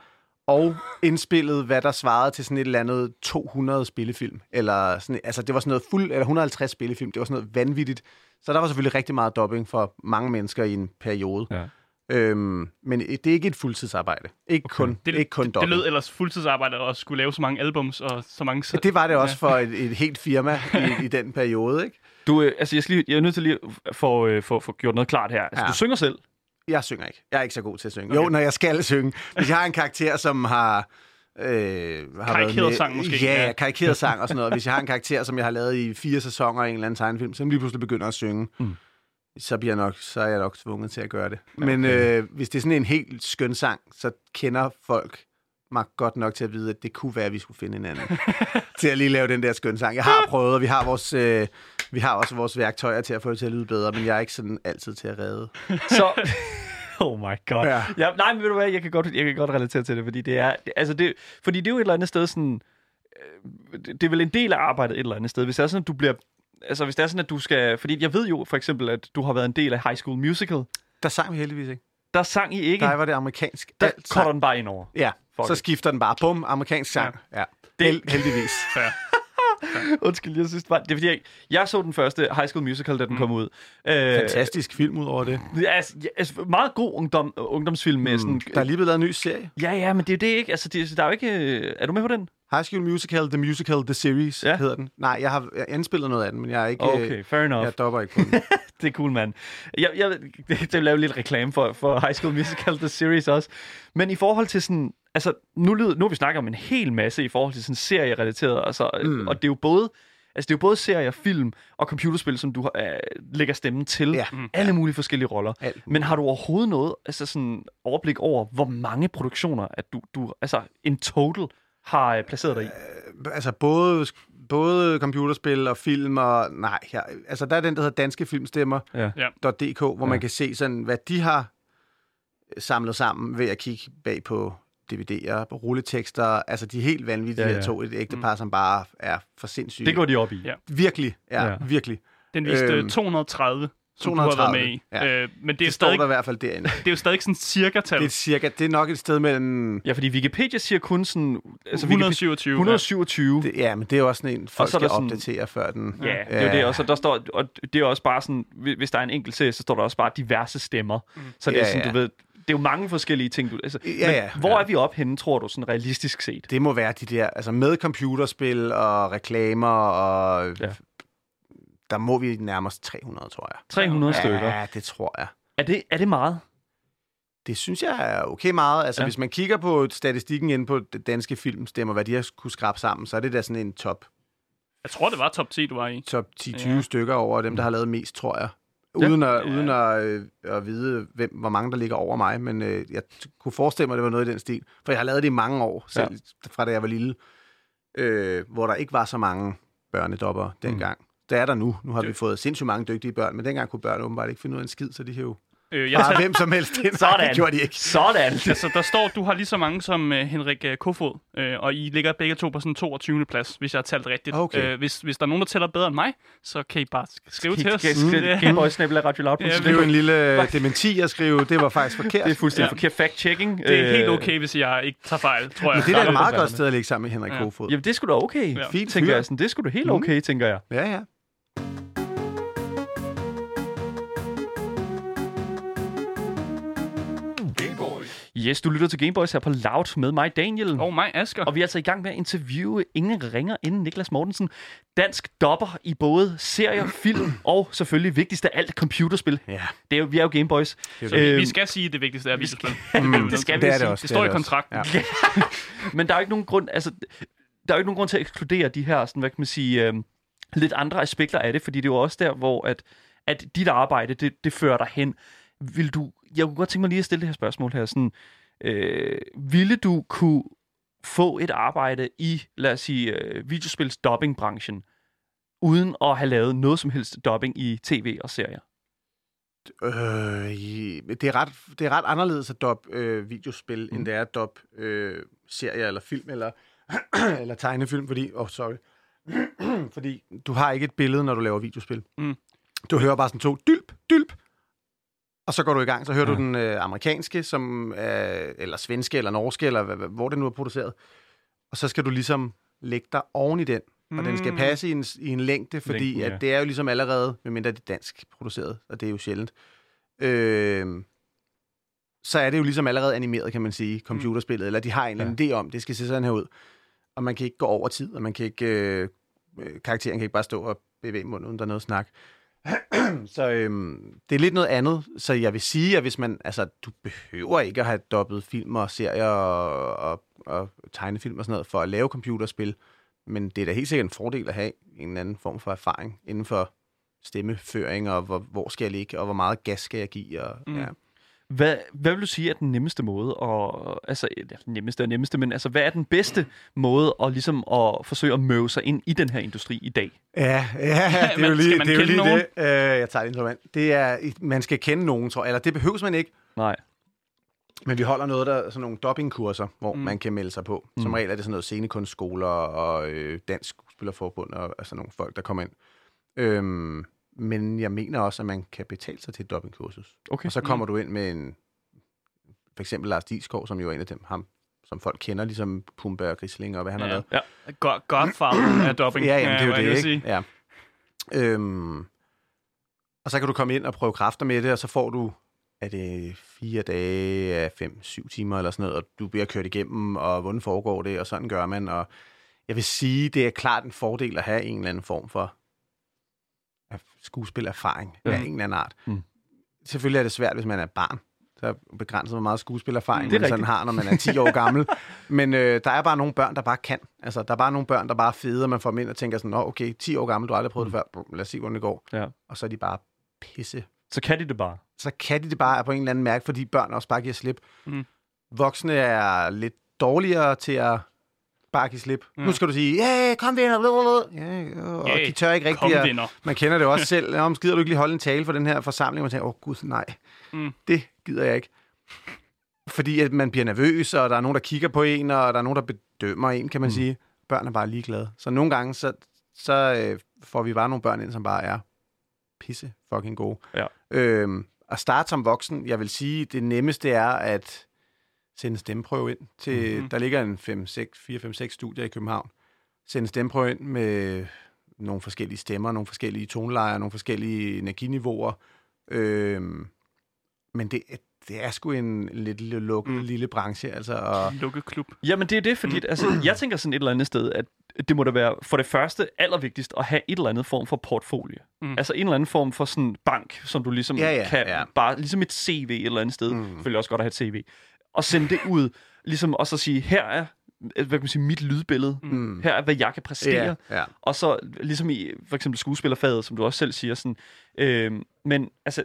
og indspillet, hvad der svarede til sådan et eller andet 200 spillefilm. Eller sådan, altså, det var sådan noget fuld, eller 150 spillefilm. Det var sådan noget vanvittigt. Så der var selvfølgelig rigtig meget dubbing for mange mennesker i en periode. Ja. Øhm, men det er ikke et fuldtidsarbejde. Ikke okay. kun, det, ikke kun det, det lød ellers fuldtidsarbejde at skulle lave så mange albums og så mange... Ja, det var det også for et, et helt firma i, i den periode, ikke? Du, øh, altså, jeg, skal lige, jeg er nødt til lige at få, øh, få, få gjort noget klart her. Altså, Ja. du synger selv. Jeg synger ikke. Jeg er ikke så god til at synge. Okay. Jo, når jeg skal synge. Hvis jeg har en karakter, som har... Øh, har Karikeret været med- sang måske, Ja, ja. ja. karikeret sang og sådan noget. Hvis jeg har en karakter, som jeg har lavet i fire sæsoner i en eller anden tegnefilm, som lige pludselig begynder at synge, mm. Så, bliver nok, så er jeg nok tvunget til at gøre det. Men øh, hvis det er sådan en helt skøn sang, så kender folk mig godt nok til at vide, at det kunne være, at vi skulle finde en anden til at lige lave den der skøn sang. Jeg har prøvet, og vi har, vores, øh, vi har også vores værktøjer til at få det til at lyde bedre, men jeg er ikke sådan altid til at redde. Så... Oh my god. Ja. Ja. nej, men ved du hvad, jeg kan godt, jeg kan godt relatere til det, fordi det er, det, altså det, fordi det er jo et eller andet sted sådan, øh, det det er vel en del af arbejdet et eller andet sted. Hvis det er sådan, at du bliver, altså hvis det er sådan, at du skal, fordi jeg ved jo for eksempel, at du har været en del af High School Musical, Der sang vi heldigvis ikke. der sang I ikke, Der var det amerikansk. der Alt cutter den bare ind over. Ja, Fuck så it. skifter den bare. Bum, amerikansk sang. Ja. ja. Det- Held, heldigvis. Fair. Undskyld, jeg synes det var, det er fordi, jeg, jeg så den første High School Musical, da den kom ud. Øh, Fantastisk film ud over det. Altså, ja, altså, meget god ungdom, ungdomsfilm med sådan... Der er lige blevet lavet en ny serie. Ja, ja, men det er jo det ikke. Altså, det, der er jo ikke... Er du med på den? High School Musical, The Musical, The Series Ja. hedder den. Nej, jeg har jeg indspillet noget af den, men jeg er ikke... øh, Okay, fair enough. Jeg dopper ikke på den. Det er cool, mand. Jeg, jeg, det, det vil lave lidt reklame for, for High School Musical, The Series også. Men i forhold til sådan... Altså, nu, lyder, nu har vi snakket om en hel masse i forhold til sådan serierelateret. Altså, mm. Og det er jo både... Altså, det er jo både serier, film og computerspil, som du øh, lægger stemmen til. Ja. Mm. Alle mulige forskellige roller. Alt. Men har du overhovedet noget altså sådan overblik over, hvor mange produktioner, at du, du altså en total har øh, placeret dig i? altså både, både computerspil og film og... Nej, jeg, altså der er den, der hedder Danske Filmstemmer. Ja. Hvor man kan se sådan, hvad de har samlet sammen ved at kigge bag på DVD'er, på rulletekster. Altså, de er helt vanvittige, Ja, ja, to. Et ægtepar, som bare er for sindssyge. Det går de op i. Ja. Virkelig, ja, Ja. virkelig. Den viste Øhm, øhm, 230, som 230, du har været med i. ja. Øh, men det er, Det står stadig, der i hvert fald derinde. det er jo stadig sådan cirka-tal. Det er cirka, det er nok et sted mellem... Ja, fordi Wikipedia siger kun sådan... Altså, Wikipedia, 127. 127. Det, ja, men det er jo også sådan en, folk så er skal der sådan- opdatere før den... Ja, det er jo det. Og, så der står, og det er også bare sådan, hvis hvis der er en enkelt serie, så står der også bare diverse stemmer. Mm. Så det er Ja, sådan, ja. du ved, det er jo mange forskellige ting. Du, altså, Ja, men ja, hvor ja. er vi op henne, tror du, sådan realistisk set? Det må være de der, altså med computerspil og reklamer og... Ja. Der må vi nærmest 300, tror jeg. 300 stykker. Ja, det tror jeg. Er det, er det meget? Det synes jeg er okay meget. Altså, Ja. hvis man kigger på statistikken inde på det danske filmstemmer, hvad de har kunne skrabe sammen, så er det da sådan en top, Jeg tror, det var top 10, du var i. top 10-20 Ja. stykker over dem, der har lavet mest, tror jeg. Ja. Uden, at, Ja. ja. uden at, øh, at vide, hvem, hvor mange der ligger over mig. Men øh, jeg t- kunne forestille mig, at det var noget i den stil. For jeg har lavet det i mange år, selv ja. fra da jeg var lille, øh, hvor der ikke var så mange børnedopper dengang. Mm. Det er der nu. Nu har Det- vi fået sindssygt mange dygtige børn, men dengang kunne børn åbenbart ikke finde ud af en skid, så de jo Øh, jeg bare hvem som helst ind. Sådan. Nej, det gjorde de ikke. Sådan. altså, der står, du har lige så mange som øh, Henrik øh, Kofod, øh, og I ligger begge to på sådan 22. plads, hvis jeg har talt rigtigt. Okay. Øh, hvis, hvis der er nogen, der tæller bedre end mig, så kan I bare sk- skrive til os. Skal- Ja. Gameboy-snabel-radio-loud.dk. Ja, Det er jo en lille dementi at skrive, det var faktisk forkert. Det er fuldstændig Ja. forkert fact-checking. Det er helt okay, hvis jeg ikke tager fejl, tror jeg. Men det er da et meget det godt det. sted at ligge sammen med Henrik Ja. Kofod. Jamen, det er sgu da okay. Fint tænker jeg. Det er sgu da helt Mm. okay, tænker jeg. Ja, ja. Yes, du lytter til Gameboys her på Loud med mig, Daniel. Og mig, Asger. Og vi er altså i gang med at interviewe ingen ringer inden Niklas Mortensen. Dansk dopper i både serier, film og selvfølgelig vigtigst af alt computerspil. Ja, Det er jo, vi er jo Gameboys. det Så vi, vi skal sige, at det vigtigste er videospil. Mm, det skal vi det er det også. Det står er i også. kontrakten. Ja. Men der er jo ikke nogen grund, altså, der er jo ikke nogen grund til at ekskludere de her, sådan, hvad kan man sige, øh, lidt andre aspekter af det, fordi det er jo også der, hvor at, at dit arbejde, det, det fører dig hen. Vil du, jeg kunne godt tænke mig lige at stille det her spørgsmål her. Sådan, øh, ville du kunne få et arbejde i, lad os sige, øh, videospils dubbingbranchen, uden at have lavet noget som helst dubbing i tv og serier? Øh, det, er ret, det er ret anderledes at dub øh, videospil, mm. end det er at dub øh, serier eller film eller, eller tegnefilm, fordi... Oh, sorry. fordi du har ikke et billede, når du laver videospil. Mm. Du hører bare sådan to dylp, dylp, og så går du i gang. Så hører Ja. du den øh, amerikanske, som, øh, eller svenske, eller norske, eller hvor det nu er produceret. Og så skal du ligesom lægge dig oven i den. Og den skal Mm. passe i en, i en længde, fordi Længden, ja. at det er jo ligesom allerede, medmindre det er dansk produceret, og det er jo sjældent, øh, så er det jo ligesom allerede animeret, kan man sige, computerspillet, eller de har en eller anden idé om, det skal se sådan her ud. Og man kan ikke gå over tid, og man kan ikke, øh, øh, karakteren kan ikke bare stå og bevæge munden, uden der er noget snak. så øhm, det er lidt noget andet. Så jeg vil sige, at hvis man, altså, du behøver ikke at have dobbelt film og serier og, og, og tegnefilm og sådan noget for at lave computerspil. Men det er da helt sikkert en fordel at have en anden form for erfaring inden for stemmeføring, og hvor, hvor skal jeg ligge, og hvor meget gas skal jeg give. Og, Mm. ja. Hvad, hvad vil du sige er den nemmeste måde, og, altså ja, nemmeste og nemmeste, men altså, hvad er den bedste måde at, ligesom, at forsøge at møve sig ind i den her industri i dag? Ja, ja, det er Men jo lige det. Er jo kende lige nogen? det. Uh, jeg tager det instrument. Det er, man skal kende nogen, tror jeg. Eller det behøves man ikke. Nej. Men vi holder noget, der er sådan nogle dubbingkurser, hvor Mm. man kan melde sig på. Som Mm. regel er det sådan noget scenekunstskoler og øh, Dansk Skuespillerforbund og altså nogle folk, der kommer ind. Øhm, men jeg mener også, at man kan betale sig til et dubbingkursus. Okay. Og så kommer du ind med en, for eksempel Lars Dieskov, som jo er en af dem, ham, som folk kender, ligesom Pumba og Grisling og hvad han har lavet. Ja. God, Godfather er dubbing. Ja, jamen, det er jo det, ikke? Ja. Øhm, og så kan du komme ind og prøve kræfter med det, og så får du, er det fire dage af fem, syv timer eller sådan noget, og du bliver kørt igennem, og hvordan foregår det, og sådan gør man. Og jeg vil sige, det er klart en fordel at have en eller anden form for af skuespillerfaring Ja. af en eller anden art. Mm. Selvfølgelig er det svært, hvis man er barn. Så er begrænset, hvor meget skuespillerfaring er man sådan har, når man er 10 år gammel. Men øh, der er bare nogle børn, der bare kan. Altså, der er bare nogle børn, der bare er fede, og man får dem ind og tænker sådan, Nå, okay, 10 år gammel, du har aldrig prøvet det før. Lad os se, hvordan det går. Ja. Og så er de bare pisse. Så kan de det bare. Så kan de det bare på en eller anden mærke, fordi børn også bare giver slip. Mm. Voksne er lidt dårligere til at bare give slip. Mm. Nu skal du sige, ja, kom vinder, ja, og Ja, de tør ikke Kom, rigtig at, vinder. man kender det også selv. Om gider du ikke lige holde en tale for den her forsamling? Og man tænker, åh oh, gud, nej. Mm. Det gider jeg ikke. Fordi at man bliver nervøs, og der er nogen, der kigger på en, og der er nogen, der bedømmer en, kan man mm. sige. Børn er bare ligeglade. Så nogle gange, så, så øh, får vi bare nogle børn ind, som bare er pisse fucking gode. Ja. Øhm, at starte som voksen, jeg vil sige, det nemmeste er at sende en stemmeprøve ind. Til, Mhm. mm-hmm. Der ligger en 5, 6, 4, 5, 6 studier i København. Sende en stemmeprøve ind med nogle forskellige stemmer, nogle forskellige tonelejer, nogle forskellige energiniveauer. Øhm, men det, det er sgu en lidt lille, lukket Mm. mm. lille branche. Altså, og, Lukket klub. Jamen, det er det, fordi altså, jeg tænker sådan et eller andet sted, at det må da være for det første allervigtigst at have et eller andet form for portfolio. Mm. Mm. Altså en eller anden form for sådan bank, som du ligesom Ja, ja, kan, ja. bare ligesom et CV et eller andet sted. Mm. Mm. Selvfølgelig også godt at have et CV. Og sende det ud, ligesom og så sige, her er hvad kan man sige, mit lydbillede. mm, Her er, hvad jeg kan præstere. ja, ja. Og så ligesom i for eksempel skuespillerfaget, som du også selv siger. Sådan, øh, men altså,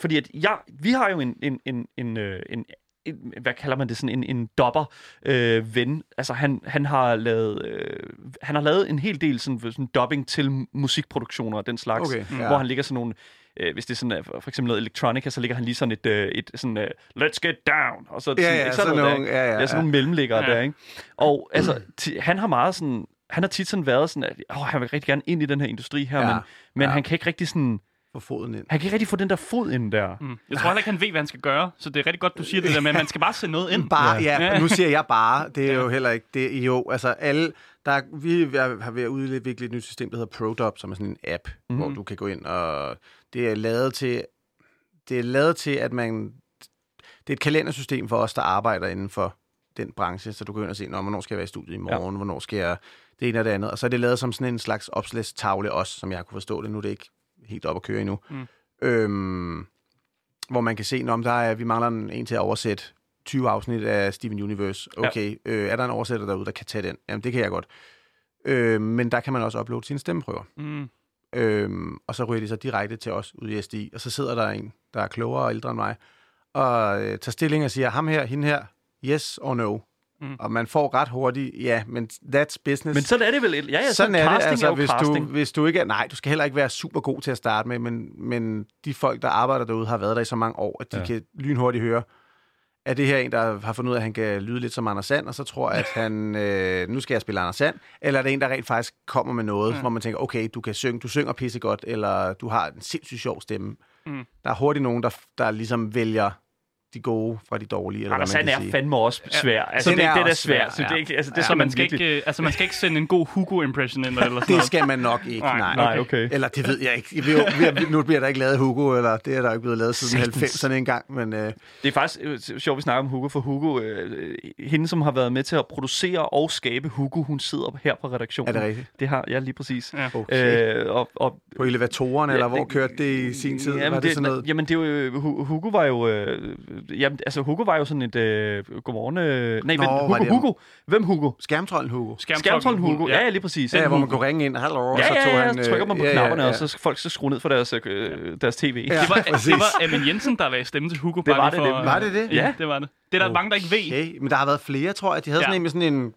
fordi at jeg, vi har jo en, en, en, en, øh, en, en hvad kalder man det, sådan en, en dopper øh, ven. Altså han, han har lavet øh, han har lavet en hel del sådan, sådan dubbing til musikproduktioner og den slags, Okay, ja. ja. hvor han ligger sådan nogle øh, hvis det er sådan, øh, for eksempel noget electronica, så ligger han lige sådan et, øh, et sådan, øh, let's get down, og så er det Ja, sådan, ja, ikke sådan noget nogle, der, ja, ja, Ja, sådan ja. nogle mellemliggere Ja. ja. der, ikke? Og altså, ti- han har meget sådan, han har tit sådan været sådan, at åh, han vil rigtig gerne ind i den her industri her, Ja, men, men ja. han kan ikke rigtig sådan, Få foden ind. han kan ikke rigtig få den der fod ind der. Mm. Jeg tror heller ikke, han ved, hvad han skal gøre. Så det er rigtig godt, du siger det der med, at man skal bare sende noget ind. Bare, Ja. ja, ja, nu siger jeg bare, det er jo heller ikke, det jo, altså alle, der, er- vi har ved at udvikle et nyt system, der hedder ProDub, som er sådan en app, mm-hmm. hvor Mhm. du kan gå ind, og det er lavet til, det er lavet til, at man, det er et kalendersystem for os, der arbejder inden for den branche, så du kan gå ind og se, Nå, hvornår skal jeg være i studiet i morgen, ja. hvornår skal jeg det ene og det andet, og så er det lavet som sådan en slags opslagstavle også, som jeg kunne forstå det, nu er det ikke helt op at køre endnu. Mm. Øhm, hvor man kan se, om der er, vi mangler en, en til at oversætte 20 afsnit af Steven Universe. Okay, ja. øh, er der en oversætter derude, der kan tage den? Jamen, det kan jeg godt. Øh, men der kan man også uploade sine stemmeprøver. Mm. Øhm, og så ryger de så direkte til os ud i SDI, og så sidder der en, der er klogere og ældre end mig, og øh, tager stilling og siger, ham her, hende her, yes or no. Mm. Og man får ret hurtigt, ja, men that's business. Men sådan er det vel? Ja, ja, sådan er det, altså, er hvis, casting. du, hvis du ikke er... Nej, du skal heller ikke være super god til at starte med, men, men de folk, der arbejder derude, har været der i så mange år, at de Ja. kan lynhurtigt høre, at det her en, der har fundet ud af, at han kan lyde lidt som Anders Sand, og så tror, at han, øh, nu skal jeg spille Anders Sand, eller er det en, der rent faktisk kommer med noget, ja. hvor man tænker, okay, du kan synge, du synger pisse godt, eller du har en sindssygt sjov stemme. Mm. Der er hurtigt nogen, der, der ligesom vælger de gode fra de dårlige, eller Anders hvad man kan er sige. fandme også svær. Altså, Den det, er det er også svært. svær, Så det er, ikke, altså, det er Så man skal, ikke, øh, altså, man skal ikke sende en god Hugo-impression ind, eller sådan Det noget. skal man nok ikke, Nej, nej. Nej, okay. Eller det ved jeg ikke. Jeg ved, vi- nu bliver der ikke lavet Hugo, eller det er der ikke blevet lavet siden Satans. 90'erne engang, men øh, Det er faktisk øh, sjovt, vi snakker om Hugo, for Hugo, øh, hende, som har været med til at producere og skabe Hugo, hun sidder her på redaktionen. er det rigtigt? Det har jeg lige præcis. Ja. Okay. Øh, og, og, På elevatoren, eller hvor det- kørte det i sin tid? Jamen, var det, sådan noget? Jamen, det er jo, Hu- Hugo var jo... Øh, jamen, altså, Hugo var jo sådan et... Øh, godmorgen... Øh, nej, Nå, Hugo, det- Hugo. Hvem Hugo? Skærmtrollen Hugo. Skærmtrollen Hugo. Ja, ja, lige præcis. Ja, hvor man kunne ringe ind, hallo, og Ja, så ja, tog ja, han... så trykker man på øh, ja, knapperne, ja, og så skal folk så skrue ned for deres, øh, deres tv. Ja. Det var, det var Amin Jensen, der lagde stemme til Hugo. Det bare var det, for, det- Var det det? Ja, det var det. Det er der mange, der ikke ved. Okay, men der har været flere, tror jeg. De havde Ja. sådan en med sådan en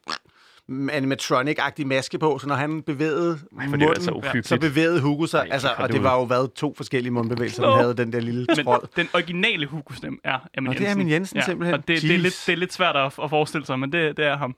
animatronic-agtig maske på, så når han bevægede Ej, munden, altså så bevægede Hugo sig. Ej, altså, og det var jo været to forskellige mundbevægelser, han havde den der lille Men trold. den originale Hugo-stemme er Amin Nå, det er Jensen. Amin Jensen simpelthen. Og det, det, er lidt, det er lidt svært at, at forestille sig, men det, det er ham.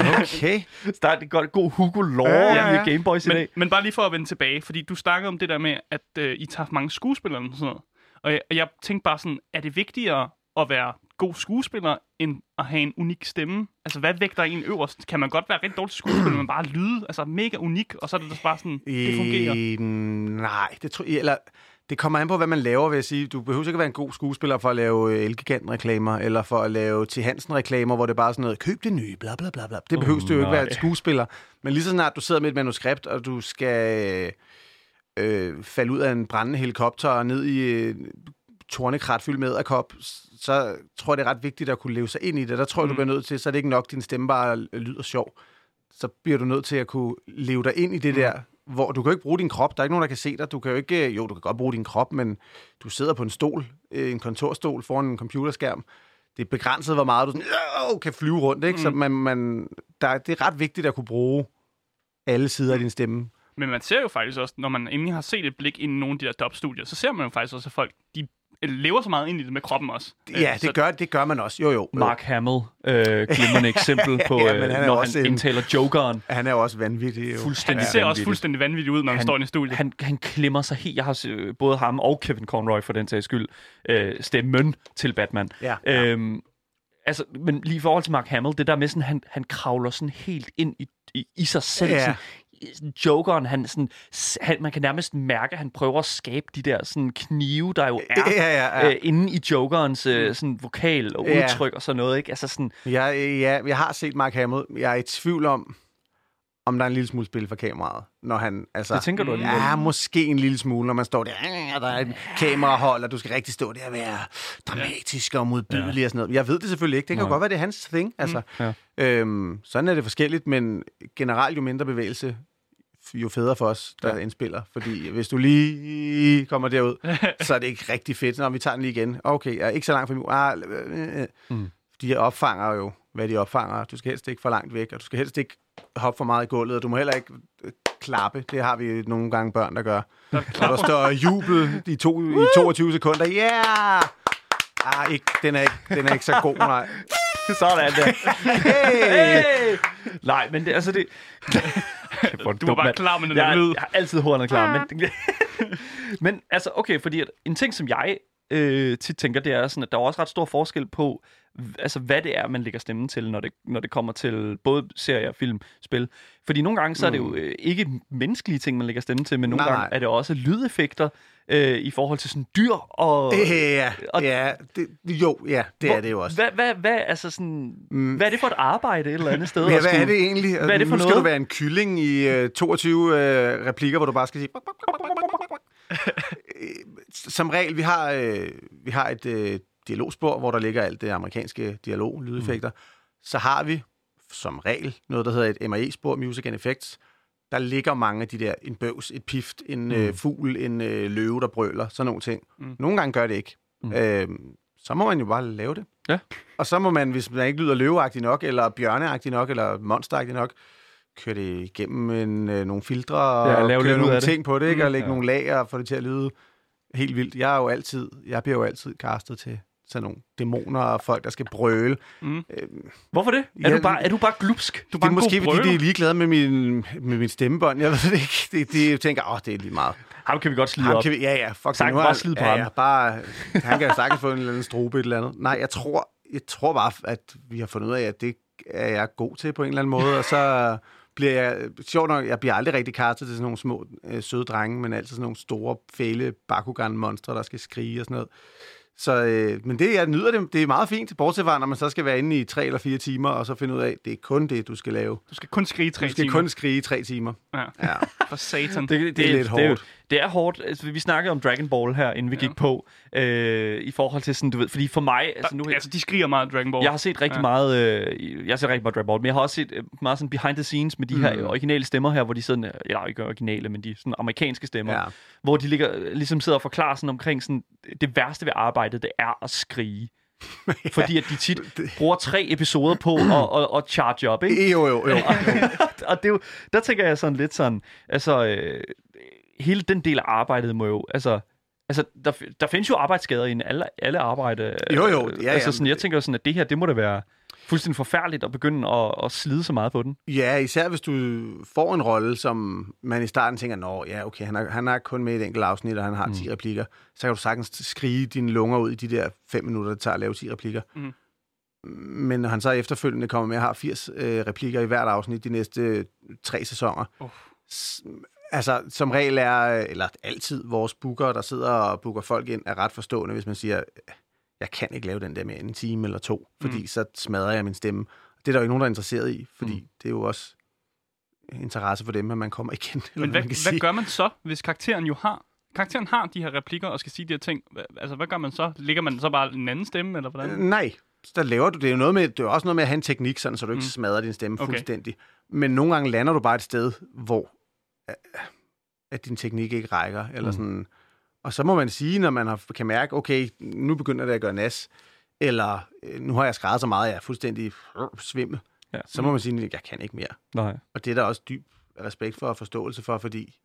Okay. Der er et godt god Hugo-lore Ja, ja, ja, ja. i Gameboys i Men, dag. men bare lige for at vende tilbage, fordi du snakkede om det der med, at øh, I tager mange skuespillere og sådan noget. Og jeg, og jeg tænkte bare sådan, er det vigtigere at være god skuespiller, end at have en unik stemme? Altså, hvad vægter en øverst? Kan man godt være rigtig dårlig skuespiller, men bare lyde altså mega unik, og så er det bare sådan, det fungerer? Øh, nej, det tror jeg, eller det kommer an på, hvad man laver, vil jeg sige. Du behøver ikke at være en god skuespiller for at lave øh, Elgiganten-reklamer, eller for at lave til Hansen-reklamer, hvor det er bare sådan noget, køb det nye, bla bla bla bla. Det behøver du jo ikke være et skuespiller. Men lige så snart du sidder med et manuskript, og du skal øh, falde ud af en brændende helikopter og ned i øh, tornekrat fyldt med æderkop, så tror jeg, det er ret vigtigt at kunne leve sig ind i det. Der tror jeg, du Mm. bliver nødt til, så er det ikke nok, din stemme bare lyder sjov. Så bliver du nødt til at kunne leve dig ind i det der, hvor du kan jo ikke bruge din krop. Der er ikke nogen, der kan se dig. Du kan jo ikke, jo, du kan godt bruge din krop, men du sidder på en stol, øh, en kontorstol foran en computerskærm. Det er begrænset, hvor meget du sådan, øh, kan flyve rundt. Ikke? Mm. Så man, man, der, det er ret vigtigt at kunne bruge alle sider af din stemme. Men man ser jo faktisk også, når man endelig har set et blik ind i nogle af de der dubstudier, så ser man jo faktisk også, at folk de lever så meget ind i det med kroppen også. Ja, Øh, så- det gør, det gør man også. Jo, jo. Mark Hamill, øh, glimrende eksempel på, Ja, øh, men han er når også han en- indtaler jokeren. Han er også vanvittig. Jo. Fuldstændig Han ser også vanvittigt. fuldstændig vanvittig ud, når han, Han- står i en studie. Han, han klemmer sig helt. Jeg har både ham og Kevin Conroy for den sags skyld øh, stemmen til Batman. Ja, ja. Øhm, altså, men lige i forhold til Mark Hamill, det der med sådan, han, han kravler sådan helt ind i, i, i sig selv. Ja. Sådan, sådan Jokeren, han, sådan, han, man kan nærmest mærke, at han prøver at skabe de der sådan, knive, der jo er Ja, ja, ja. øh, inde i Jokerens øh, sådan, vokal og Ja. udtryk og sådan noget. Ikke? Altså sådan, Jeg, ja, jeg har set Mark Hamill. Jeg er i tvivl om, om der er en lille smule spil for kameraet. Når han, altså, det tænker du alligevel. Ja, måske en lille smule, når man står der, og der er et kamerahold, og du skal rigtig stå der og være dramatisk og modbydelig og sådan noget. Jeg ved det selvfølgelig ikke. Det kan Nej. godt være, det er hans thing. Altså, Ja. øhm, sådan er det forskelligt, men generelt jo mindre bevægelse, jo federe for os, der ja. indspiller. Fordi hvis du lige kommer derud, så er det ikke rigtig fedt. Når vi tager den lige igen. Okay, jeg er ikke så langt fra min... Ah, øh, øh. Mm. De opfanger jo, hvad de opfanger. Du skal helst ikke for langt væk, og du skal helst ikke hoppe for meget i gulvet, og du må heller ikke øh, klappe. Det har vi nogle gange børn, der gør. Og der står jubel i, to, i 22 sekunder. Yeah! Ah, ikke, den, er ikke, den er ikke så god, nej. Sådan der. Hey! Hey! Nej, men det, altså det... Du var bare klar med den jeg, lyd. Jeg har altid hornet klar. Men, men altså, okay, fordi at en ting, som jeg øh, tit tænker, det er sådan, at der er også ret stor forskel på, altså hvad det er, man lægger stemmen til, når det, når det kommer til både serier, film, spil. Fordi nogle gange, så er det jo øh, ikke menneskelige ting, man lægger stemmen til, men nogle Nej, gange nej. er det også lydeffekter øh, i forhold til sådan dyr og... Ja, Og- ja det, jo, ja, det er det jo også. Hvad, hvad, hvad, altså sådan, mm. hvad er det for et arbejde et eller andet sted? Ja, hvad er det egentlig? Hvad er det for nu skal noget? du være en kylling i øh, 22 øh, replikker, hvor du bare skal sige... Øh, Som regel, vi har, øh, vi har et øh, dialogspor, hvor der ligger alt det amerikanske dialog, lydeffekter. Mm. Så har vi som regel noget, der hedder et MAE-spor, Music and Effects, der ligger mange af de der, en bøvs, et pift, en mm. øh, fugl, en øh, løve, der brøler, sådan nogle ting. Mm. Nogle gange gør det ikke. Mm. Øh, så må man jo bare lave det. Ja. Og så må man, hvis man ikke lyder løveagtig nok, eller bjørneagtig nok, eller monsteragtig nok, køre det igennem en, øh, nogle filtre, Ja, og lave køre nogle af det. ting på det, ikke? Og lægge Ja. nogle lag og få det til at lyde helt vildt. Jeg er jo altid, jeg bliver jo altid castet til sådan nogle dæmoner og folk, der skal brøle. Mm. Øh, Hvorfor det? Er, Ja, du, bare, er du bare glupsk? Du det bare er måske, fordi de er ligeglade med min, med min stemmebånd. Jeg ved det ikke. Det, de tænker, åh, det er lige meget. Ham kan vi godt slide Ham op. kan vi, ja, ja, fuck det. Nu bare slide på ja, ham. Ja, bare, han kan jo sagtens få en eller anden strobe et eller andet. Nej, jeg tror, jeg tror bare, at vi har fundet ud af, at det er jeg god til på en eller anden måde, og så bliver jeg, sjovt nok, jeg bliver aldrig rigtig kastet til sådan nogle små øh, søde drenge, men altid sådan nogle store, fæle Bakugan-monstre, der skal skrige og sådan noget. Så, øh, men det, jeg nyder det, det er meget fint, bortset fra, når man så skal være inde i tre eller fire timer, og så finde ud af, at det er kun det, du skal lave. Du skal kun skrige tre Du skal timer. kun skrige i tre timer. Ja, Ja. for satan. Det, det, Det er lidt Det hårdt. det er hårdt. Altså, vi snakkede om Dragon Ball her, inden vi Ja. gik på, øh, i forhold til sådan, du ved, fordi for mig, altså nu... altså, de skriger meget Dragon Ball. Jeg har set rigtig Ja. ja. meget, øh, jeg har set rigtig meget Dragon Ball, men jeg har også set øh, meget sådan behind the scenes med de her Mm. originale stemmer her, hvor de sådan, eller ikke originale, men de sådan amerikanske stemmer, ja. hvor de ligger, ligesom sidder og forklarer sådan omkring sådan, det værste ved arbejdet, det er at skrige. Fordi at de tit bruger tre episoder på at, at, at charge op, ikke? Jo, jo, jo. og det er jo, der tænker jeg sådan lidt sådan, altså, øh, hele den del af arbejdet må jo, altså, altså der, der findes jo arbejdsskader i alle, alle arbejde. Jo, jo, Øh, ja, altså sådan, jeg tænker sådan, at det her, det må da være fuldstændig forfærdeligt at begynde at, at slide så meget på den. Ja, især hvis du får en rolle, som man i starten tænker, nå ja, okay, han er, han er kun med i et enkelt afsnit, og han har 10 replikker. Så kan du sagtens skrige dine lunger ud i de der 5 minutter, det tager at lave 10 replikker. Mhm. Men når han så efterfølgende kommer med og har 80 øh, replikker i hvert afsnit de næste øh, tre sæsoner, Uh. Altså som regel er, eller altid vores booker, der sidder og booker folk ind, er ret forstående, hvis man siger, jeg kan ikke lave den der med en time eller to, fordi Mm. så smadrer jeg min stemme. Det er der jo ikke nogen, der er interesseret i, fordi Mm. det er jo også interesse for dem, at man kommer igen. Men hvad, hvad sige. gør man så, hvis karakteren jo har karakteren har de her replikker og skal sige de her ting? Altså, hvad gør man så? Ligger man så bare en anden stemme, eller hvordan? Øh, Nej, så der laver du det. Er jo noget med, det er jo også noget med at have en teknik, sådan, så du ikke Mm. smadrer din stemme Okay. fuldstændig. Men nogle gange lander du bare et sted, hvor at din teknik ikke rækker. Eller Mm. sådan. Og så må man sige, når man har, kan mærke, okay, nu begynder det at gøre nas, eller øh, nu har jeg skrevet så meget, at jeg er fuldstændig svimmel, Ja. så må man sige, at jeg kan ikke mere. Nej. Og det er der også dyb respekt for og forståelse for, fordi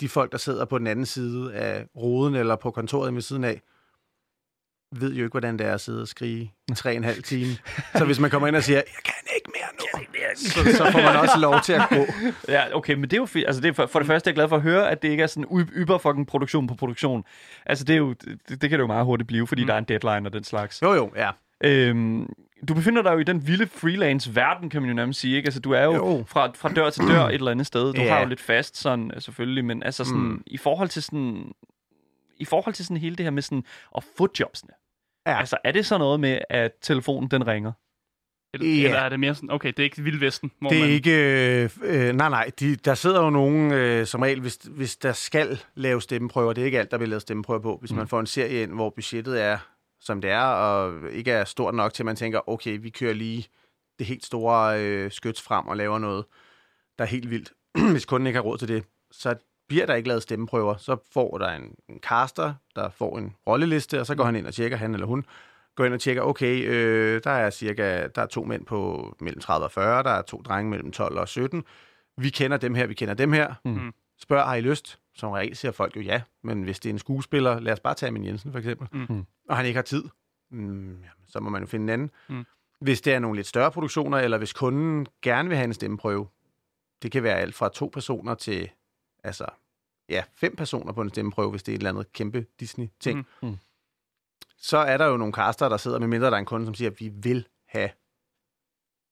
de folk, der sidder på den anden side af roden eller på kontoret med siden af, ved jo ikke, hvordan det er at sidde og skrige tre og en halv time. Så hvis man kommer ind og siger, jeg kan nu, så, så får man også lov til at gå. Ja, okay, men det er jo fint. Altså, det er for, for det første er jeg glad for at høre, at det ikke er sådan yber fucking produktion på produktion. Altså, det, er jo, det, det kan det jo meget hurtigt blive, fordi Mm. der er en deadline og den slags. Jo, jo, ja. Øhm, du befinder dig jo i den vilde freelance-verden, kan man jo nærmest sige. Ikke? Altså, du er jo, Jo. Fra, fra dør til dør et eller andet sted. Du Ja. har jo lidt fast, sådan, øh, selvfølgelig, men altså sådan, mm. i forhold til sådan... I forhold til sådan hele det her med sådan at få jobsene. Ja. Altså, er det så noget med, at telefonen den ringer? Eller, Ja. eller er det mere sådan, okay, det er ikke Vild Vesten, hvor Det er man... ikke... Øh, øh, nej, nej. De, der sidder jo nogen, øh, som regel, hvis, hvis der skal lave stemmeprøver. Det er ikke alt, der vil lave stemmeprøver på. Hvis mm. man får en serie ind, hvor budgettet er, som det er, og ikke er stort nok til, at man tænker, okay, vi kører lige det helt store øh, skyts frem og laver noget, der er helt vildt. hvis kunden ikke har råd til det, så bliver der ikke lavet stemmeprøver. Så får der en, en caster, der får en rolleliste, og så går han ind og tjekker, han eller hun, går ind og tjekker, okay, øh, der er cirka der er to mænd på mellem 30 og 40, der er to drenge mellem 12 og 17. Vi kender dem her, vi kender dem her. Mm. Spørg, har I lyst? Som regel siger folk jo ja, men hvis det er en skuespiller, lad os bare tage min Jensen for eksempel, Mm. og han ikke har tid, mm, jamen, så må man jo finde en anden. Mm. Hvis det er nogle lidt større produktioner, eller hvis kunden gerne vil have en stemmeprøve, det kan være alt fra to personer til altså, ja, fem personer på en stemmeprøve, hvis det er et eller andet kæmpe Disney-ting. Mm. Mm. Så er der jo nogle caster, der sidder, med mindre der er en kunde, som siger, at vi vil have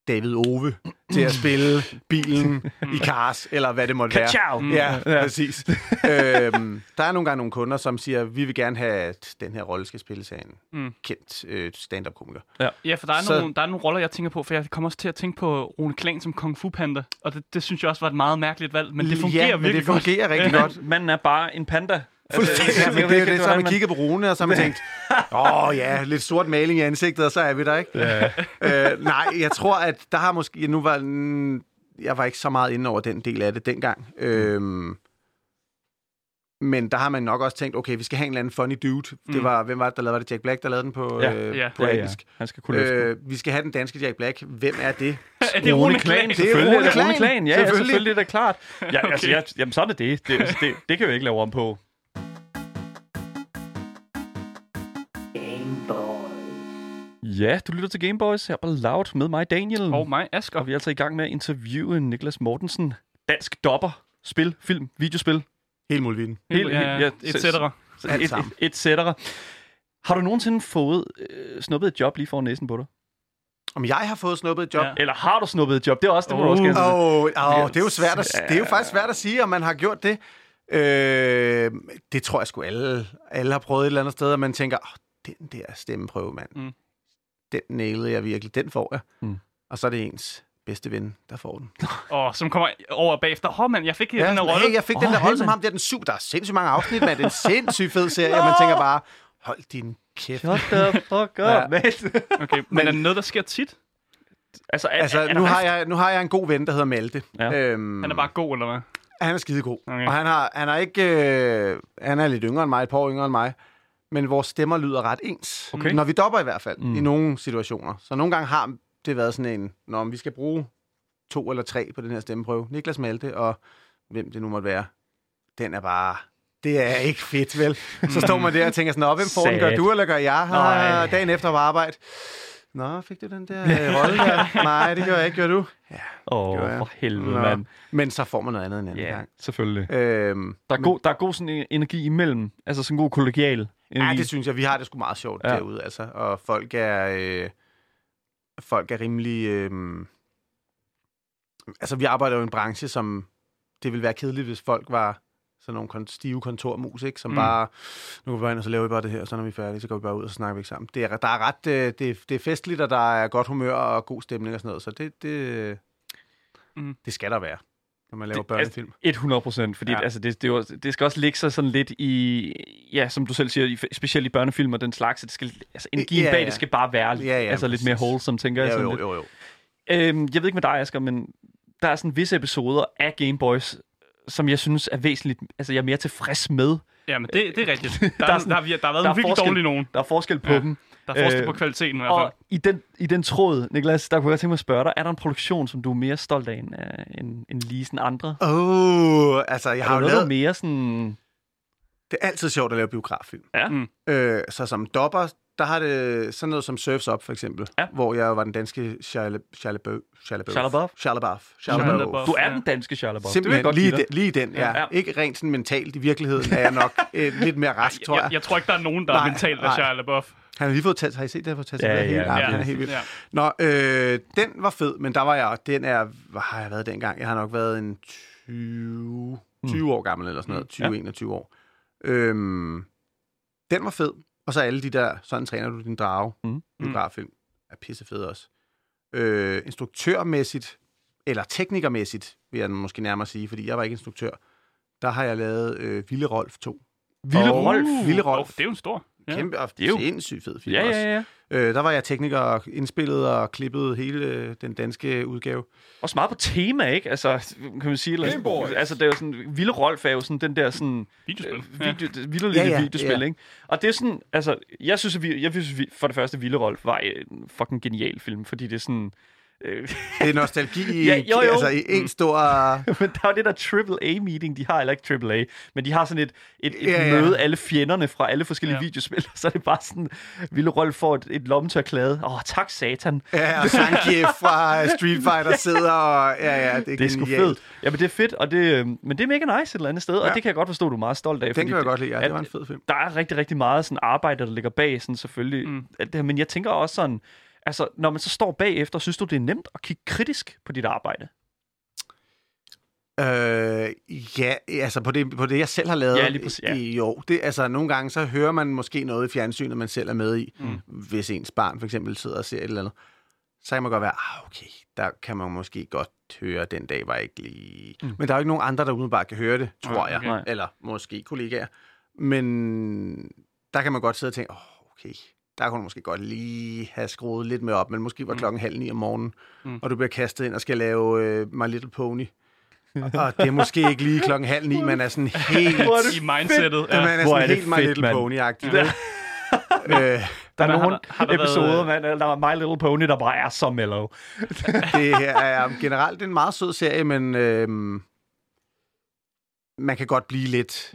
David Ove til at spille bilen i Cars, eller hvad det måtte være. Ka-chow! Ja, Ja. præcis. øhm, der er nogle gange nogle kunder, som siger, vi vil gerne have, at den her rolle skal spilles af en Mm. kendt øh, stand-up-komiker. Ja, for der er, Så- nogle, der er nogle roller, jeg tænker på, for jeg kommer også til at tænke på Rune Klan som Kung Fu Panda, og det, det synes jeg også var et meget mærkeligt valg, men det fungerer ja, men virkelig det fungerer rigtig Men godt. manden er bare en panda. Fuldstændig. jeg ved det er jo det, så har man kigget på Rune, og så har man tænkt, åh ja, lidt sort maling i ansigtet, og så er vi der, ikke? Ja. øh, nej, jeg tror, at der har måske... Nu var, mm, jeg var ikke så meget inde over den del af det dengang. Øhm, men der har man nok også tænkt, okay, vi skal have en eller anden funny dude. Mm. Det var, hvem var det, der lavede var det? Jack Black, der lavede den på, Ja. øh, Ja. på Ja, ja. engelsk. Han skal kunne øh, vi skal have den danske Jack Black. Hvem er det? Er det Rune Klan? Det er Selvfølgelig Rune er det Klan. Ja, selvfølgelig. Selvfølgelig. selvfølgelig det er da klart. Ja, okay. altså, jeg, jamen, sådan er det. Det, det. det kan vi ikke lave om på. Ja, du lytter til Gameboys her på Loud med mig, Daniel. Og mig, Asger. Og vi er altså i gang med at interviewe Niklas Mortensen. Dansk dopper. Spil, film, videospil. Helt muligvis. Helt- ja, ja, et cetera. Så Alt et, sammen. et, et cetera. Har du nogensinde fået øh, snuppet et job lige foran næsen på dig? Om jeg har fået snuppet et job? Ja. Eller har du snuppet et job? Det er også, det må du også Uh. gerne oh, oh, det er jo svært at, Ja. det er jo faktisk svært at sige, om man har gjort det. Øh, det tror jeg sgu alle, alle har prøvet et eller andet sted, og man tænker, oh, den der stemmeprøve, mand. Mm. Den nailede jeg virkelig, den får jeg. Mm. Og så er det ens bedste ven, der får den. Og som kommer over bagefter. Hå, mand, jeg fik ja, den her sådan, rolle. hey, jeg fik Åh, den der hey, rolle som ham, der er den super, der er sindssygt mange afsnit, mand. Det er en sindssygt fed serie, og man tænker bare, hold din kæft. Shut the fuck up, Ja. mate. Okay, men, Men- er det noget, der sker tit? altså, er, Altså, er, er nu der har, jeg, nu har jeg en god ven, der hedder Malte. Ja. Øhm, Han er bare god, eller hvad? Han er skidegod. Okay. Og han, har, han, er ikke, øh, han er lidt yngre end mig, et par år yngre end mig. Men vores stemmer lyder ret ens. Okay. Når vi dopper i hvert fald, Mm. i nogle situationer. Så nogle gange har det været sådan en, når vi skal bruge to eller tre på den her stemmeprøve. Niklas Malte og hvem det nu måtte være. Den er bare... Det er ikke fedt, vel? Så står man der og tænker sådan, Nå, hvem får den? Gør du, eller gør jeg? Nej. Ah, dagen efter på arbejde. Nå, fik du den der øh, rolle der? Nej, det gør jeg ikke. Gør du? Åh, Gjorde jeg. for helvede, Nå. mand. Men så får man noget andet en anden Ja, gang. selvfølgelig. Øhm, Der er, god, der er god sådan en energi imellem. Altså sådan en god kollegial Ja, det synes jeg. Vi har det sgu meget sjovt Ja. derude, altså. Og folk er... Øh, folk er rimelig... Øh, altså, vi arbejder jo i en branche, som... Det ville være kedeligt, hvis folk var sådan nogle kon- stive kontormus, ikke? Som Mm. bare... Nu går vi bare ind, og så laver vi bare det her, og så når vi er færdige, så går vi bare ud, og så snakker vi ikke sammen. Det er, der er ret... Øh, det, er- det er festligt, og der er godt humør og god stemning og sådan noget. Så det... Det, mm. det skal der være, når man laver Det- børnefilm. 100 procent, fordi ja. Altså, det, det, jo- det skal også ligge sig sådan lidt i, ja, som du selv siger, i, specielt i børnefilm og den slags, at det skal, altså, energien Ja, bag ja. det skal bare være Ja, ja, altså, lidt mere wholesome, tænker jeg. Ja, Sådan jo, lidt. jo, jo. Øhm, jeg ved ikke med dig, Asger, men der er sådan visse episoder af Game Boys, som jeg synes er væsentligt, altså jeg er mere tilfreds med. Ja, men det, det er rigtigt. Der, Der er sådan- der, har, vi- der har været der er virkelig forskel. dårlig nogen. Der er forskel på Ja. dem. Der er forskel Øh, på kvaliteten i hvert fald. Og i den, i den tråd, Niklas, der kunne jeg tænke mig at spørge dig, er der en produktion, som du er mere stolt af end, øh, end, end lige sådan andre? Åh, oh, altså, jeg Er har jo noget, lavet... mere sådan... Det er altid sjovt at lave biograffilm. Ja. Mm. Øh, så som dopper, der har det sådan noget som Surfs Up, for eksempel. Ja. Hvor jeg var den danske Shia LaBeouf. LaBeouf. Du er den danske LaBeouf. Simpelthen vil lige, godt den, lige den, ja. Ja. Ikke rent sådan mentalt. I virkeligheden er jeg nok øh, lidt mere rask, tror jeg, jeg. jeg tror ikke, der er nogen, der er Nej, mentalt af LaBeouf. Han har lige fået taget, har I set det? Han har fået Ja, ja, helt ja, ja, ja. Han er helt vildt. Ja. Nå, øh, den var fed, men der var jeg, den er, hvad har jeg været dengang? Jeg har nok været en 20, 20 år gammel eller sådan noget, 20, Ja. 21 år. Øhm, den var fed, og så alle de der, sådan træner du din drage, Mm. biograffilm, er pissefed også. Øh, instruktørmæssigt, eller teknikermæssigt, vil jeg måske nærmere sige, fordi jeg var ikke instruktør, der har jeg lavet øh, Ville Rolf 2. Vilde Og- Rolf. Vilde Oh, Rolf. det er jo en stor. Ja. Kæmpe og Det er jo- sindssygt fed film Ja, også. ja, ja. Øh, der var jeg tekniker og indspillede og klippede hele øh, den danske udgave. Også meget på tema, ikke? Altså, kan man sige... Eller, altså, det er jo sådan... Vilde Rolf er jo sådan den der sådan... Videospil. Øh, Ja. video, vilde lille Ja, ja, videospil, ja. ikke? Og det er sådan... Altså, jeg synes, at vi, jeg synes at vi, for det første, Vilde Rolf var en fucking genial film, fordi det er sådan... Det er nostalgi i, Ja, jo, jo. Altså, i en stor... men der er jo det der AAA-meeting, de har, eller ikke AAA, men de har sådan et, et, et Ja, ja. møde, alle fjenderne fra alle forskellige Ja. videospil, så er det bare sådan, Ville Rolf får et, et lommetørklæde. Åh, oh, tak satan. Ja, og Sankief fra Street Fighter sidder og... Ja, ja, det er, Det er sgu fedt. Ja, men det er fedt, og det, øh, men det er mega nice et eller andet sted, ja. og det kan jeg godt forstå, du er meget stolt af. Den fordi kan jeg det- godt lide, ja. Det var en fed film. der er rigtig, rigtig meget sådan arbejde, der ligger bag, sådan selvfølgelig. Mm. Mm. Alt det her. Men jeg tænker også sådan, altså, når man så står bagefter, synes du, det er nemt at kigge kritisk på dit arbejde? Øh, ja, altså på det, på det, jeg selv har lavet. Ja, lige præcis, ja. I, jo, det, altså nogle gange, så hører man måske noget i fjernsynet, man selv er med i. Mm. Hvis ens barn for eksempel sidder og ser et eller andet. Så kan man godt være, ah, okay, der kan man måske godt høre, den dag var ikke lige... Mm. Men der er jo ikke nogen andre, der umiddelbart kan høre det, tror jeg. okay. Nej. Eller måske kollegaer. Men der kan man godt sidde og tænke, åh, oh, okay, der kunne du måske godt lige have skruet lidt mere op, men måske var Mm. klokken halv ni om morgenen, Mm. og du bliver kastet ind og skal lave øh, My Little Pony. og det er måske ikke lige klokken halv ni, man er sådan helt... Hvor er I mindsetet. Ja. Man er Hvor er sådan det helt My fedt, Little mand. Pony-agtig. Ja. øh, Der er har nogle der- har der været, episoder, øh, mand, der er My Little Pony, der bare er så mellow. det her er generelt en meget sød serie, men øh, man kan godt blive lidt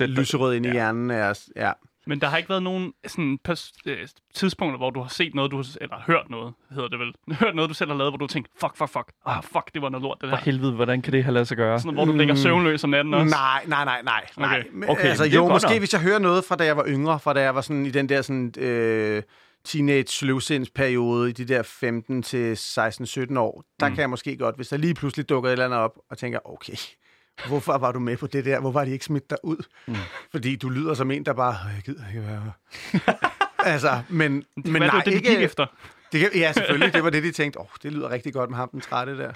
ja. Lyserød ind i Ja. hjernen. Os. ja. Men der har ikke været nogen sådan, pers- øh, tidspunkter, hvor du har set noget, du har, eller hørt noget, hedder det vel. Hørt noget, du selv har lavet, hvor du tænkt, fuck, fuck, fuck. Ah, fuck, det var noget lort, det For der. helvede, hvordan kan det have ladet sig gøre? Sådan, hvor du ligger Mm. søvnløs om natten også. Nej, nej, nej, nej. nej. Okay. Men, Okay, altså, jo, måske nok. hvis jeg hører noget fra da jeg var yngre, fra da jeg var sådan i den der sådan, øh, teenage sløvsindsperiode i de der 15 til 16-17 år, der Mm. kan jeg måske godt, hvis der lige pludselig dukker et eller andet op, og tænker, okay, hvorfor var du med på det der? Hvorfor har de ikke smidt dig ud? Mm. Fordi du lyder som en, der bare, "Øh, jeg gider ikke være her." altså, men, Men men nej, det, det, de ikke, gik efter? Det kan, ja, selvfølgelig. Det var det, de tænkte. Åh, oh, det lyder rigtig godt med ham, den trætte der.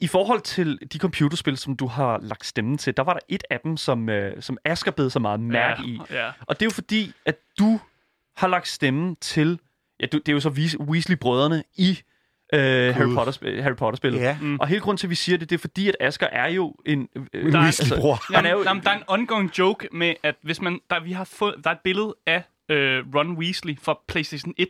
I forhold til de computerspil, som du har lagt stemmen til, der var der et af dem, som, øh, som Asger bed så meget mærke i. Ja. Og det er jo fordi, at du har lagt stemmen til... Ja, du, det er jo så Weas- Weasley-brødrene i øh, Harry, Potter, Harry Potter-spillet. Ja. Mm. Og hele grunden til, at vi siger det, det er fordi, at Asger er jo en... Øh, Der er- Weasley-bror. han er jo, Jamen, der er en ongoing joke med, at hvis man, der, vi har fået, der er et billede af øh, Ron Weasley fra PlayStation 1.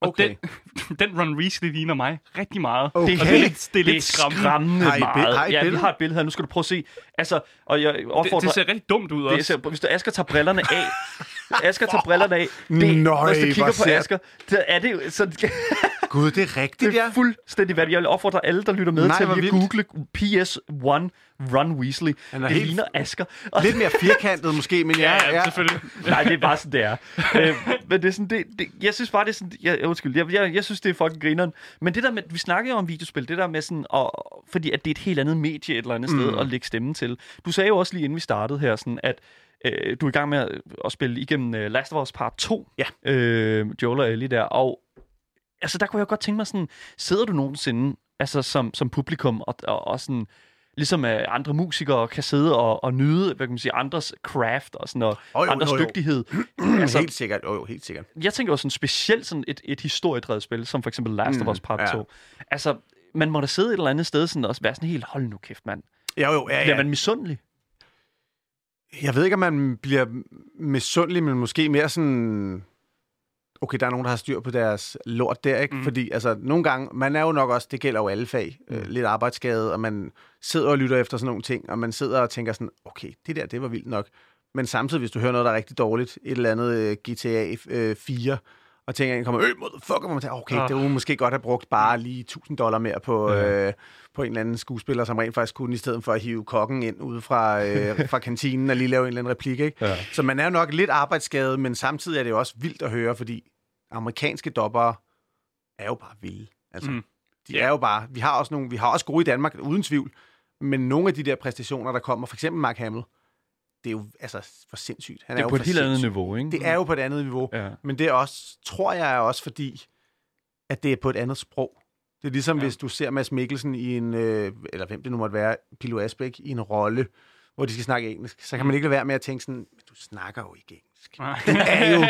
Og Okay. den, den Ron Weasley ligner mig rigtig meget. Okay. det er, det helt, lidt, det er lidt skræmmende. skræmmende Har I meget. har I ja, vi har et billede her. Nu skal du prøve at se. Altså, og jeg Det, opfordrer... det ser rigtig dumt ud Det også. ser, hvis du Asger tager brillerne af, Asger tager brillerne af, det, Nøj, hvis du kigger på Asger, er det så, Gud, det er rigtigt, det ja. er fuldstændig vanvittigt. Jeg vil opfordre alle, der lytter med Nej, til hvor at lige vildt. google PS1 Ron Weasley. Han er det helt- ligner Asger. Og, Lidt mere firkantet måske, men ja, Ja, ja, selvfølgelig. nej, det er bare sådan, det er. øh, men det er sådan, det, det, jeg synes bare, det er sådan, jeg, undskyld, jeg, jeg, jeg synes, det er fucking grineren. Men det der med, vi snakker jo om videospil, det der med sådan, og, fordi at det er et helt andet medie et eller andet sted Mm. at lægge stemmen til. Du sagde jo også lige inden vi startede her, sådan, at øh, du er i gang med at, at spille igennem uh, Last of Us Part 2. Ja. Øh, Joel og Ellie der, og altså der kunne jeg godt tænke mig sådan, sidder du nogensinde altså som, som publikum og, og, og sådan, ligesom uh, andre musikere kan sidde og, og nyde, hvad kan man sige, andres craft og sådan, og Jo, jo, andres jo, jo. dygtighed. altså, helt sikkert. Jo, jo, helt sikkert. Jeg tænker jo sådan specielt sådan et, et historiedrevet spil, som for eksempel Last Mm, of Us Part ja. 2. Altså, man må da sidde et eller andet sted sådan, og være sådan helt, hold nu kæft, mand. Jo, jo, ja, Bliver ja. man misundelig? Jeg ved ikke, om man bliver misundelig, men måske mere sådan... Okay, der er nogen, der har styr på deres lort der, ikke? Mm. Mm. Fordi altså, nogle gange, man er jo nok også, det gælder jo alle fag, mm. øh, lidt arbejdsskade, og man sidder og lytter efter sådan nogle ting, og man sidder og tænker sådan, okay, det der, det var vildt nok. Men samtidig, hvis du hører noget, der er rigtig dårligt, et eller andet øh, GTA øh, 4, og tænker, en kommer, øh, motherfucker, man tænker, okay, Ah. det kunne måske godt have brugt bare lige 1000 dollar mere på, Ja. øh, på en eller anden skuespiller, som rent faktisk kunne, i stedet for at hive kokken ind ude fra, øh, fra kantinen og lige lave en eller anden replik, ikke? Ja. Så man er jo nok lidt arbejdsskadet, men samtidig er det jo også vildt at høre, fordi amerikanske dobbere er jo bare vilde. Altså, Mm. de er jo bare, vi har også nogle, vi har også gode i Danmark, uden tvivl, men nogle af de der præstationer, der kommer, for eksempel Mark Hamill, det er jo altså for sindssygt. Han Det er jo på et for helt andet niveau, ikke? Det er jo på et andet niveau. Ja. Men det er også, tror jeg er også fordi, at det er på et andet sprog. Det er ligesom, Ja. hvis du ser Mads Mikkelsen i en, øh, eller hvem det nu måtte være, Pilo Asbæk, i en rolle, hvor de skal snakke engelsk, så kan man ikke lade være med at tænke sådan, "Men du snakker jo ikke engelsk. Det er jo,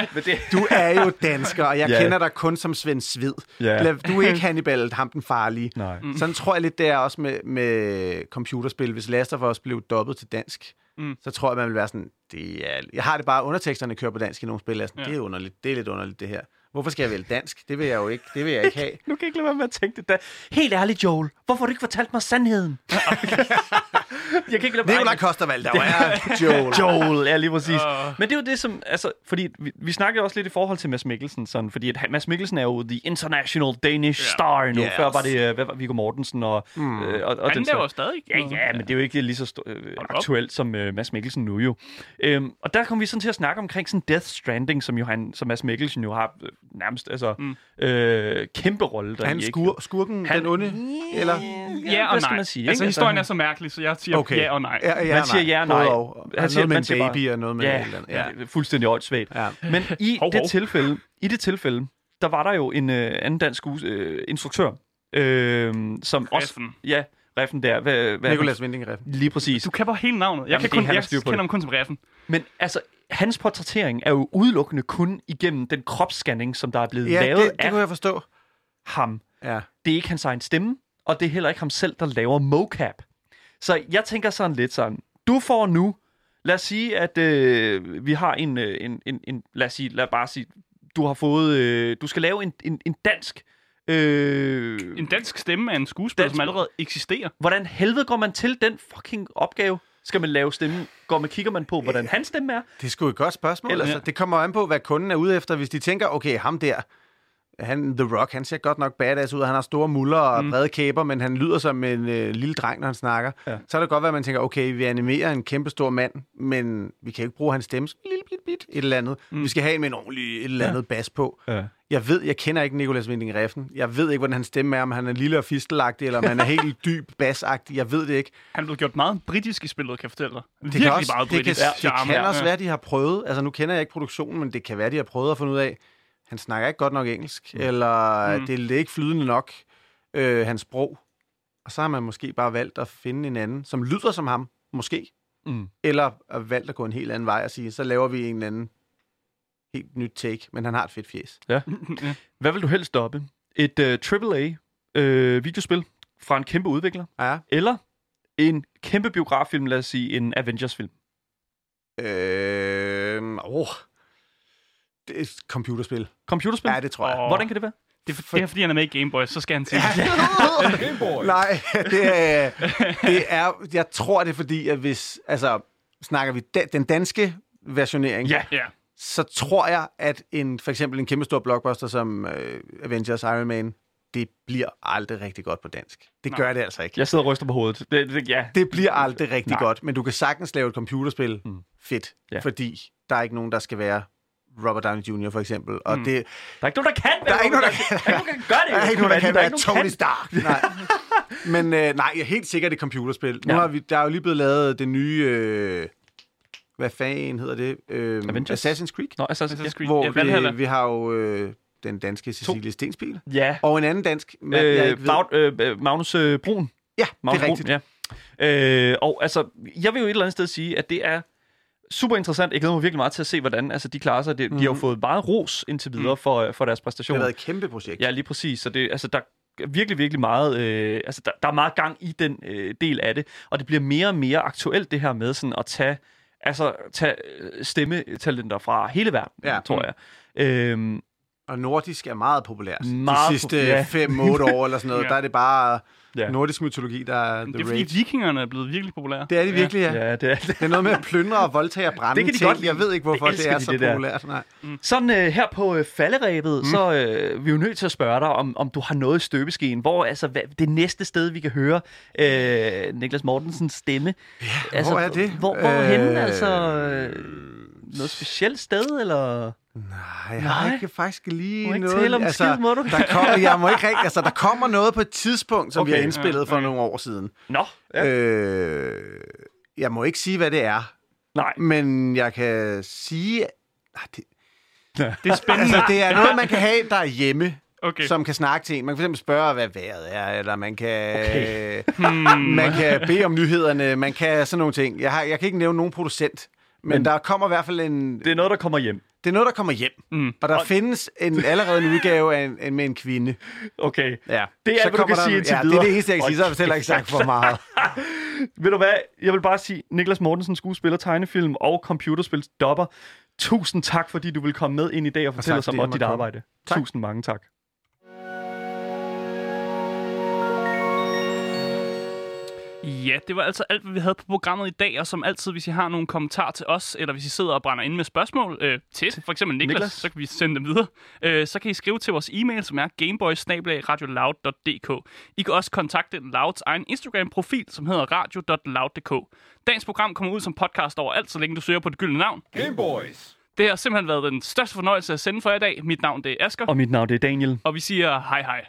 du er jo dansker, og jeg yeah. kender dig kun som Svend Sved. ja. Yeah. Du er ikke Hannibal, ham den farlige. Nej. Mm. Sådan tror jeg lidt, det er også med, med computerspil. Hvis Last of Us blev dobbelt til dansk, Mm. så tror jeg, man vil være sådan, det er, jeg har det bare, underteksterne kører på dansk i nogle spil. Sådan, Ja. Det er underligt, det er lidt underligt det her. Hvorfor skal jeg vælge dansk? Det vil jeg jo ikke, det vil jeg ikke have. Nu kan jeg ikke lade være med at tænke det der. Helt ærligt, Joel. Hvorfor har du ikke fortalt mig sandheden? jeg kan ikke lade Nikolaj Kostervald, der er Joel. Joel, ja, lige præcis. Åh. Men det er jo det, som... Altså, fordi vi, vi snakkede også lidt i forhold til Mads Mikkelsen, sådan, fordi at Mads Mikkelsen er jo the international Danish Ja. star nu. Yes. Før var det uh, hvad var, Viggo Mortensen og... Mm. Øh, og, og Han den laver stadig. Ja, ja, men det er jo ikke lige så sto- øh, aktuelt som øh, Mads Mikkelsen nu jo. Øhm, og der kom vi sådan til at snakke omkring sådan Death Stranding, som jo han, som Mads Mikkelsen jo har øh, nærmest altså Mm. øh, kæmpe rolle der. Er han skur, skurken, han, den onde? Eller? Ja og hvad skal nej. man sige? altså, ikke? historien er så mærkelig, så jeg siger Okay. ja og nej. Ja, ja, Man siger ja og nej. Og. Han siger- man en siger bare- baby og noget med Ja, eller andet. ja. er fuldstændig åndssvagt. ja. Men i Hov, det hov. tilfælde, i det tilfælde, der var der jo en øh, anden dansk øh, instruktør, øh, som også Reffen. ja, Reffen der. Hvad, hvad Nicolas Winding Refn. Lige præcis. Du kan bare hele navnet. Jeg, Jamen, kan kun, han, jeg kender det. ham kun som Reffen. Men altså, hans portrættering er jo udelukkende kun igennem den kropsscanning, som der er blevet Ja, lavet det, det af kunne jeg forstå. ham. Ja. Det er ikke hans egen stemme, og det er heller ikke ham selv, der laver mocap. Så jeg tænker sådan lidt sådan, du får nu, lad os sige, at øh, vi har en, øh, en, en, en, lad os sige, lad os bare sige, du har fået, øh, du skal lave en, en, en dansk, øh, En dansk stemme af en skuespiller, Dansk- som allerede eksisterer. hvordan helvede går man til den fucking opgave? Skal man lave stemme? Går man, kigger man på, hvordan hans stemme er? Det er sgu et godt spørgsmål. Ellers- altså, det kommer an på, hvad kunden er ude efter. Hvis de tænker, okay, ham der, han, The Rock, han ser godt nok badass ud, han har store muller og mm. brede kæber, men han lyder som en øh, lille dreng, når han snakker. Ja. Så er det godt være, at man tænker, okay, vi animerer en kæmpe stor mand, men vi kan jo ikke bruge hans stemme som lille bit, bit, et eller andet. Mm. Vi skal have en med en ordentlig et eller andet ja. bas på. Ja. Jeg ved, jeg kender ikke Nicolas Winding Refn. Jeg ved ikke, hvordan hans stemme er, om han er lille og fistelagtig, eller om han er helt dyb basagtig. Jeg ved det ikke. Han blevet gjort meget britisk i spillet, kan jeg fortælle dig. Det Virkelig kan, også, meget det kan, britisk det charme. kan Ja. også være, de har prøvet. Altså, nu kender jeg ikke produktionen, men det kan være, de har prøvet at finde ud af, han snakker ikke godt nok engelsk, mm. eller mm. det er ikke flydende nok, øh, hans sprog. Og så har man måske bare valgt at finde en anden, som lyder som ham, måske. Mm. Eller valgt at gå en helt anden vej og sige, så laver vi en eller anden helt nyt take, men han har et fedt fjes. Hvad vil du helst stoppe? Et uh, AAA uh, videospil fra en kæmpe udvikler? Ja. Eller en kæmpe biograffilm, lad os sige en Avengers-film? Øh, oh. Det er et computerspil. Computerspil? Ja, det tror jeg. Åh. Hvordan kan det være? Det, er, det er, fordi han er med i Game Boy, så skal han sige det. Nej, det er, det er, jeg tror det er fordi, at hvis, altså, snakker vi da, den danske versionering, Ja. Ja. Så tror jeg, at en, for eksempel en kæmpe stor blockbuster som øh, Avengers Iron Man, det bliver aldrig rigtig godt på dansk. Det Nej. gør det altså ikke. Jeg sidder og ryster på hovedet. Det, det, ja. Det bliver aldrig rigtig Nej. godt, men du kan sagtens lave et computerspil Mm. fedt, Ja. fordi der er ikke nogen, der skal være Robert Downey Jr. for eksempel. Og Mm. det, Der er ikke nogen, der kan Der er ikke nogen, der Der er ikke nogen, der kan gøre det. der er ikke nogen, der kan være Tony Stark. Nej. Men øh, nej, jeg er helt sikkert et computerspil. Nu Ja. har vi, der er jo lige blevet lavet det nye... Øh, hvad fanden hedder det? Øh, Avengers? Assassin's Creed. Nå, altså, Assassin's Creed. Hvor ja, vi, vi har jo øh, den danske Cecilie Stensbil. ja. Og en anden dansk mand, jeg Øh, ikke ved. Mag- øh, Magnus øh, Brun. Ja, Magnus det er rigtigt. Brun, ja. Øh, og altså, jeg vil jo et eller andet sted sige, at det er super interessant. Jeg glæder mig virkelig meget til at se, hvordan altså, de klarer sig. Det, mm. De har jo fået meget ros indtil videre Mm. for, for deres Det præstation. har været et kæmpe projekt. Ja, lige præcis. Så det, altså, der er virkelig, virkelig meget, øh, altså, der, der er meget gang i den øh, del af det, og det bliver mere og mere aktuelt, det her med sådan at tage, altså, tage øh, stemmetalenter fra hele verden, Ja. tror jeg. Øhm, Og nordisk er meget populært. Meget De sidste populær. 5-8 år eller sådan noget, Ja. der er det bare Ja. nordisk mytologi, der er Det the er fordi rage. vikingerne er blevet virkelig populære. Det er de virkelig, ja. ja, det er det. Det er noget med at plyndre og voldtage og brænde Det kan de ting. godt lide. Jeg ved ikke, hvorfor Det det, er de, så det der. populært. Nej. Sådan øh, her på øh, falderæbet, mm. så øh, vi er jo nødt til at spørge dig, om, om du har noget i støbeskeen. Hvor altså, hvad, det næste sted, vi kan høre øh, Niklas Mortensens stemme. Ja, altså, hvor er det? Hvor, hvor øh... henne? Altså, øh, noget specielt sted, eller? Nej, jeg har Nej. ikke faktisk lige Må ikke noget... tale om altså, skid, må du? Der kommer, jeg må ikke rigtig, altså, der kommer noget på et tidspunkt, som okay, vi Okay. har indspillet Ja, for okay. nogle år siden. Nå, ja. Ja. Øh, jeg må ikke sige, hvad det er, nej. men jeg kan sige... Nej, det, Det er spændende. altså, det er noget, man kan have derhjemme, Okay. som kan snakke til en. Man kan fx spørge, hvad vejret er, eller man kan, Okay. Hmm. man kan bede om nyhederne, man kan sådan nogle ting. Jeg, har, jeg kan ikke nævne nogen producent, men, der kommer i hvert fald en... Det er noget, der kommer hjem. Det er noget, der kommer hjem. Mm. Og der findes en, allerede en udgave af en, en, med en kvinde. Okay. Ja. Det er, hvad du kan sige indtil ja, videre. det er det eneste, jeg kan sige. Så har jeg heller ikke sagt for meget. Ved du hvad? Jeg vil bare sige, Niklas Mortensen, skuespiller, tegnefilm og computerspilsdopper. Tusind tak, fordi du vil komme med ind i dag og fortælle tak, os om dit arbejde. Tak. Tusind mange tak. Ja, det var altså alt, hvad vi havde på programmet i dag, og som altid, hvis I har nogle kommentarer til os, eller hvis I sidder og brænder ind med spørgsmål øh, til for eksempel Niklas, Niklas. Så kan vi sende dem videre. Øh, så kan I skrive til vores e-mail, som er gameboys I kan også kontakte Louds egen Instagram-profil, som hedder radio.loud.dk. Dagens program kommer ud som podcast overalt, så længe du søger på det gyldne navn. Gameboys. Det har simpelthen været den største fornøjelse at sende for i dag. Mit navn det er Asker, Og mit navn det er Daniel. og vi siger hej hej.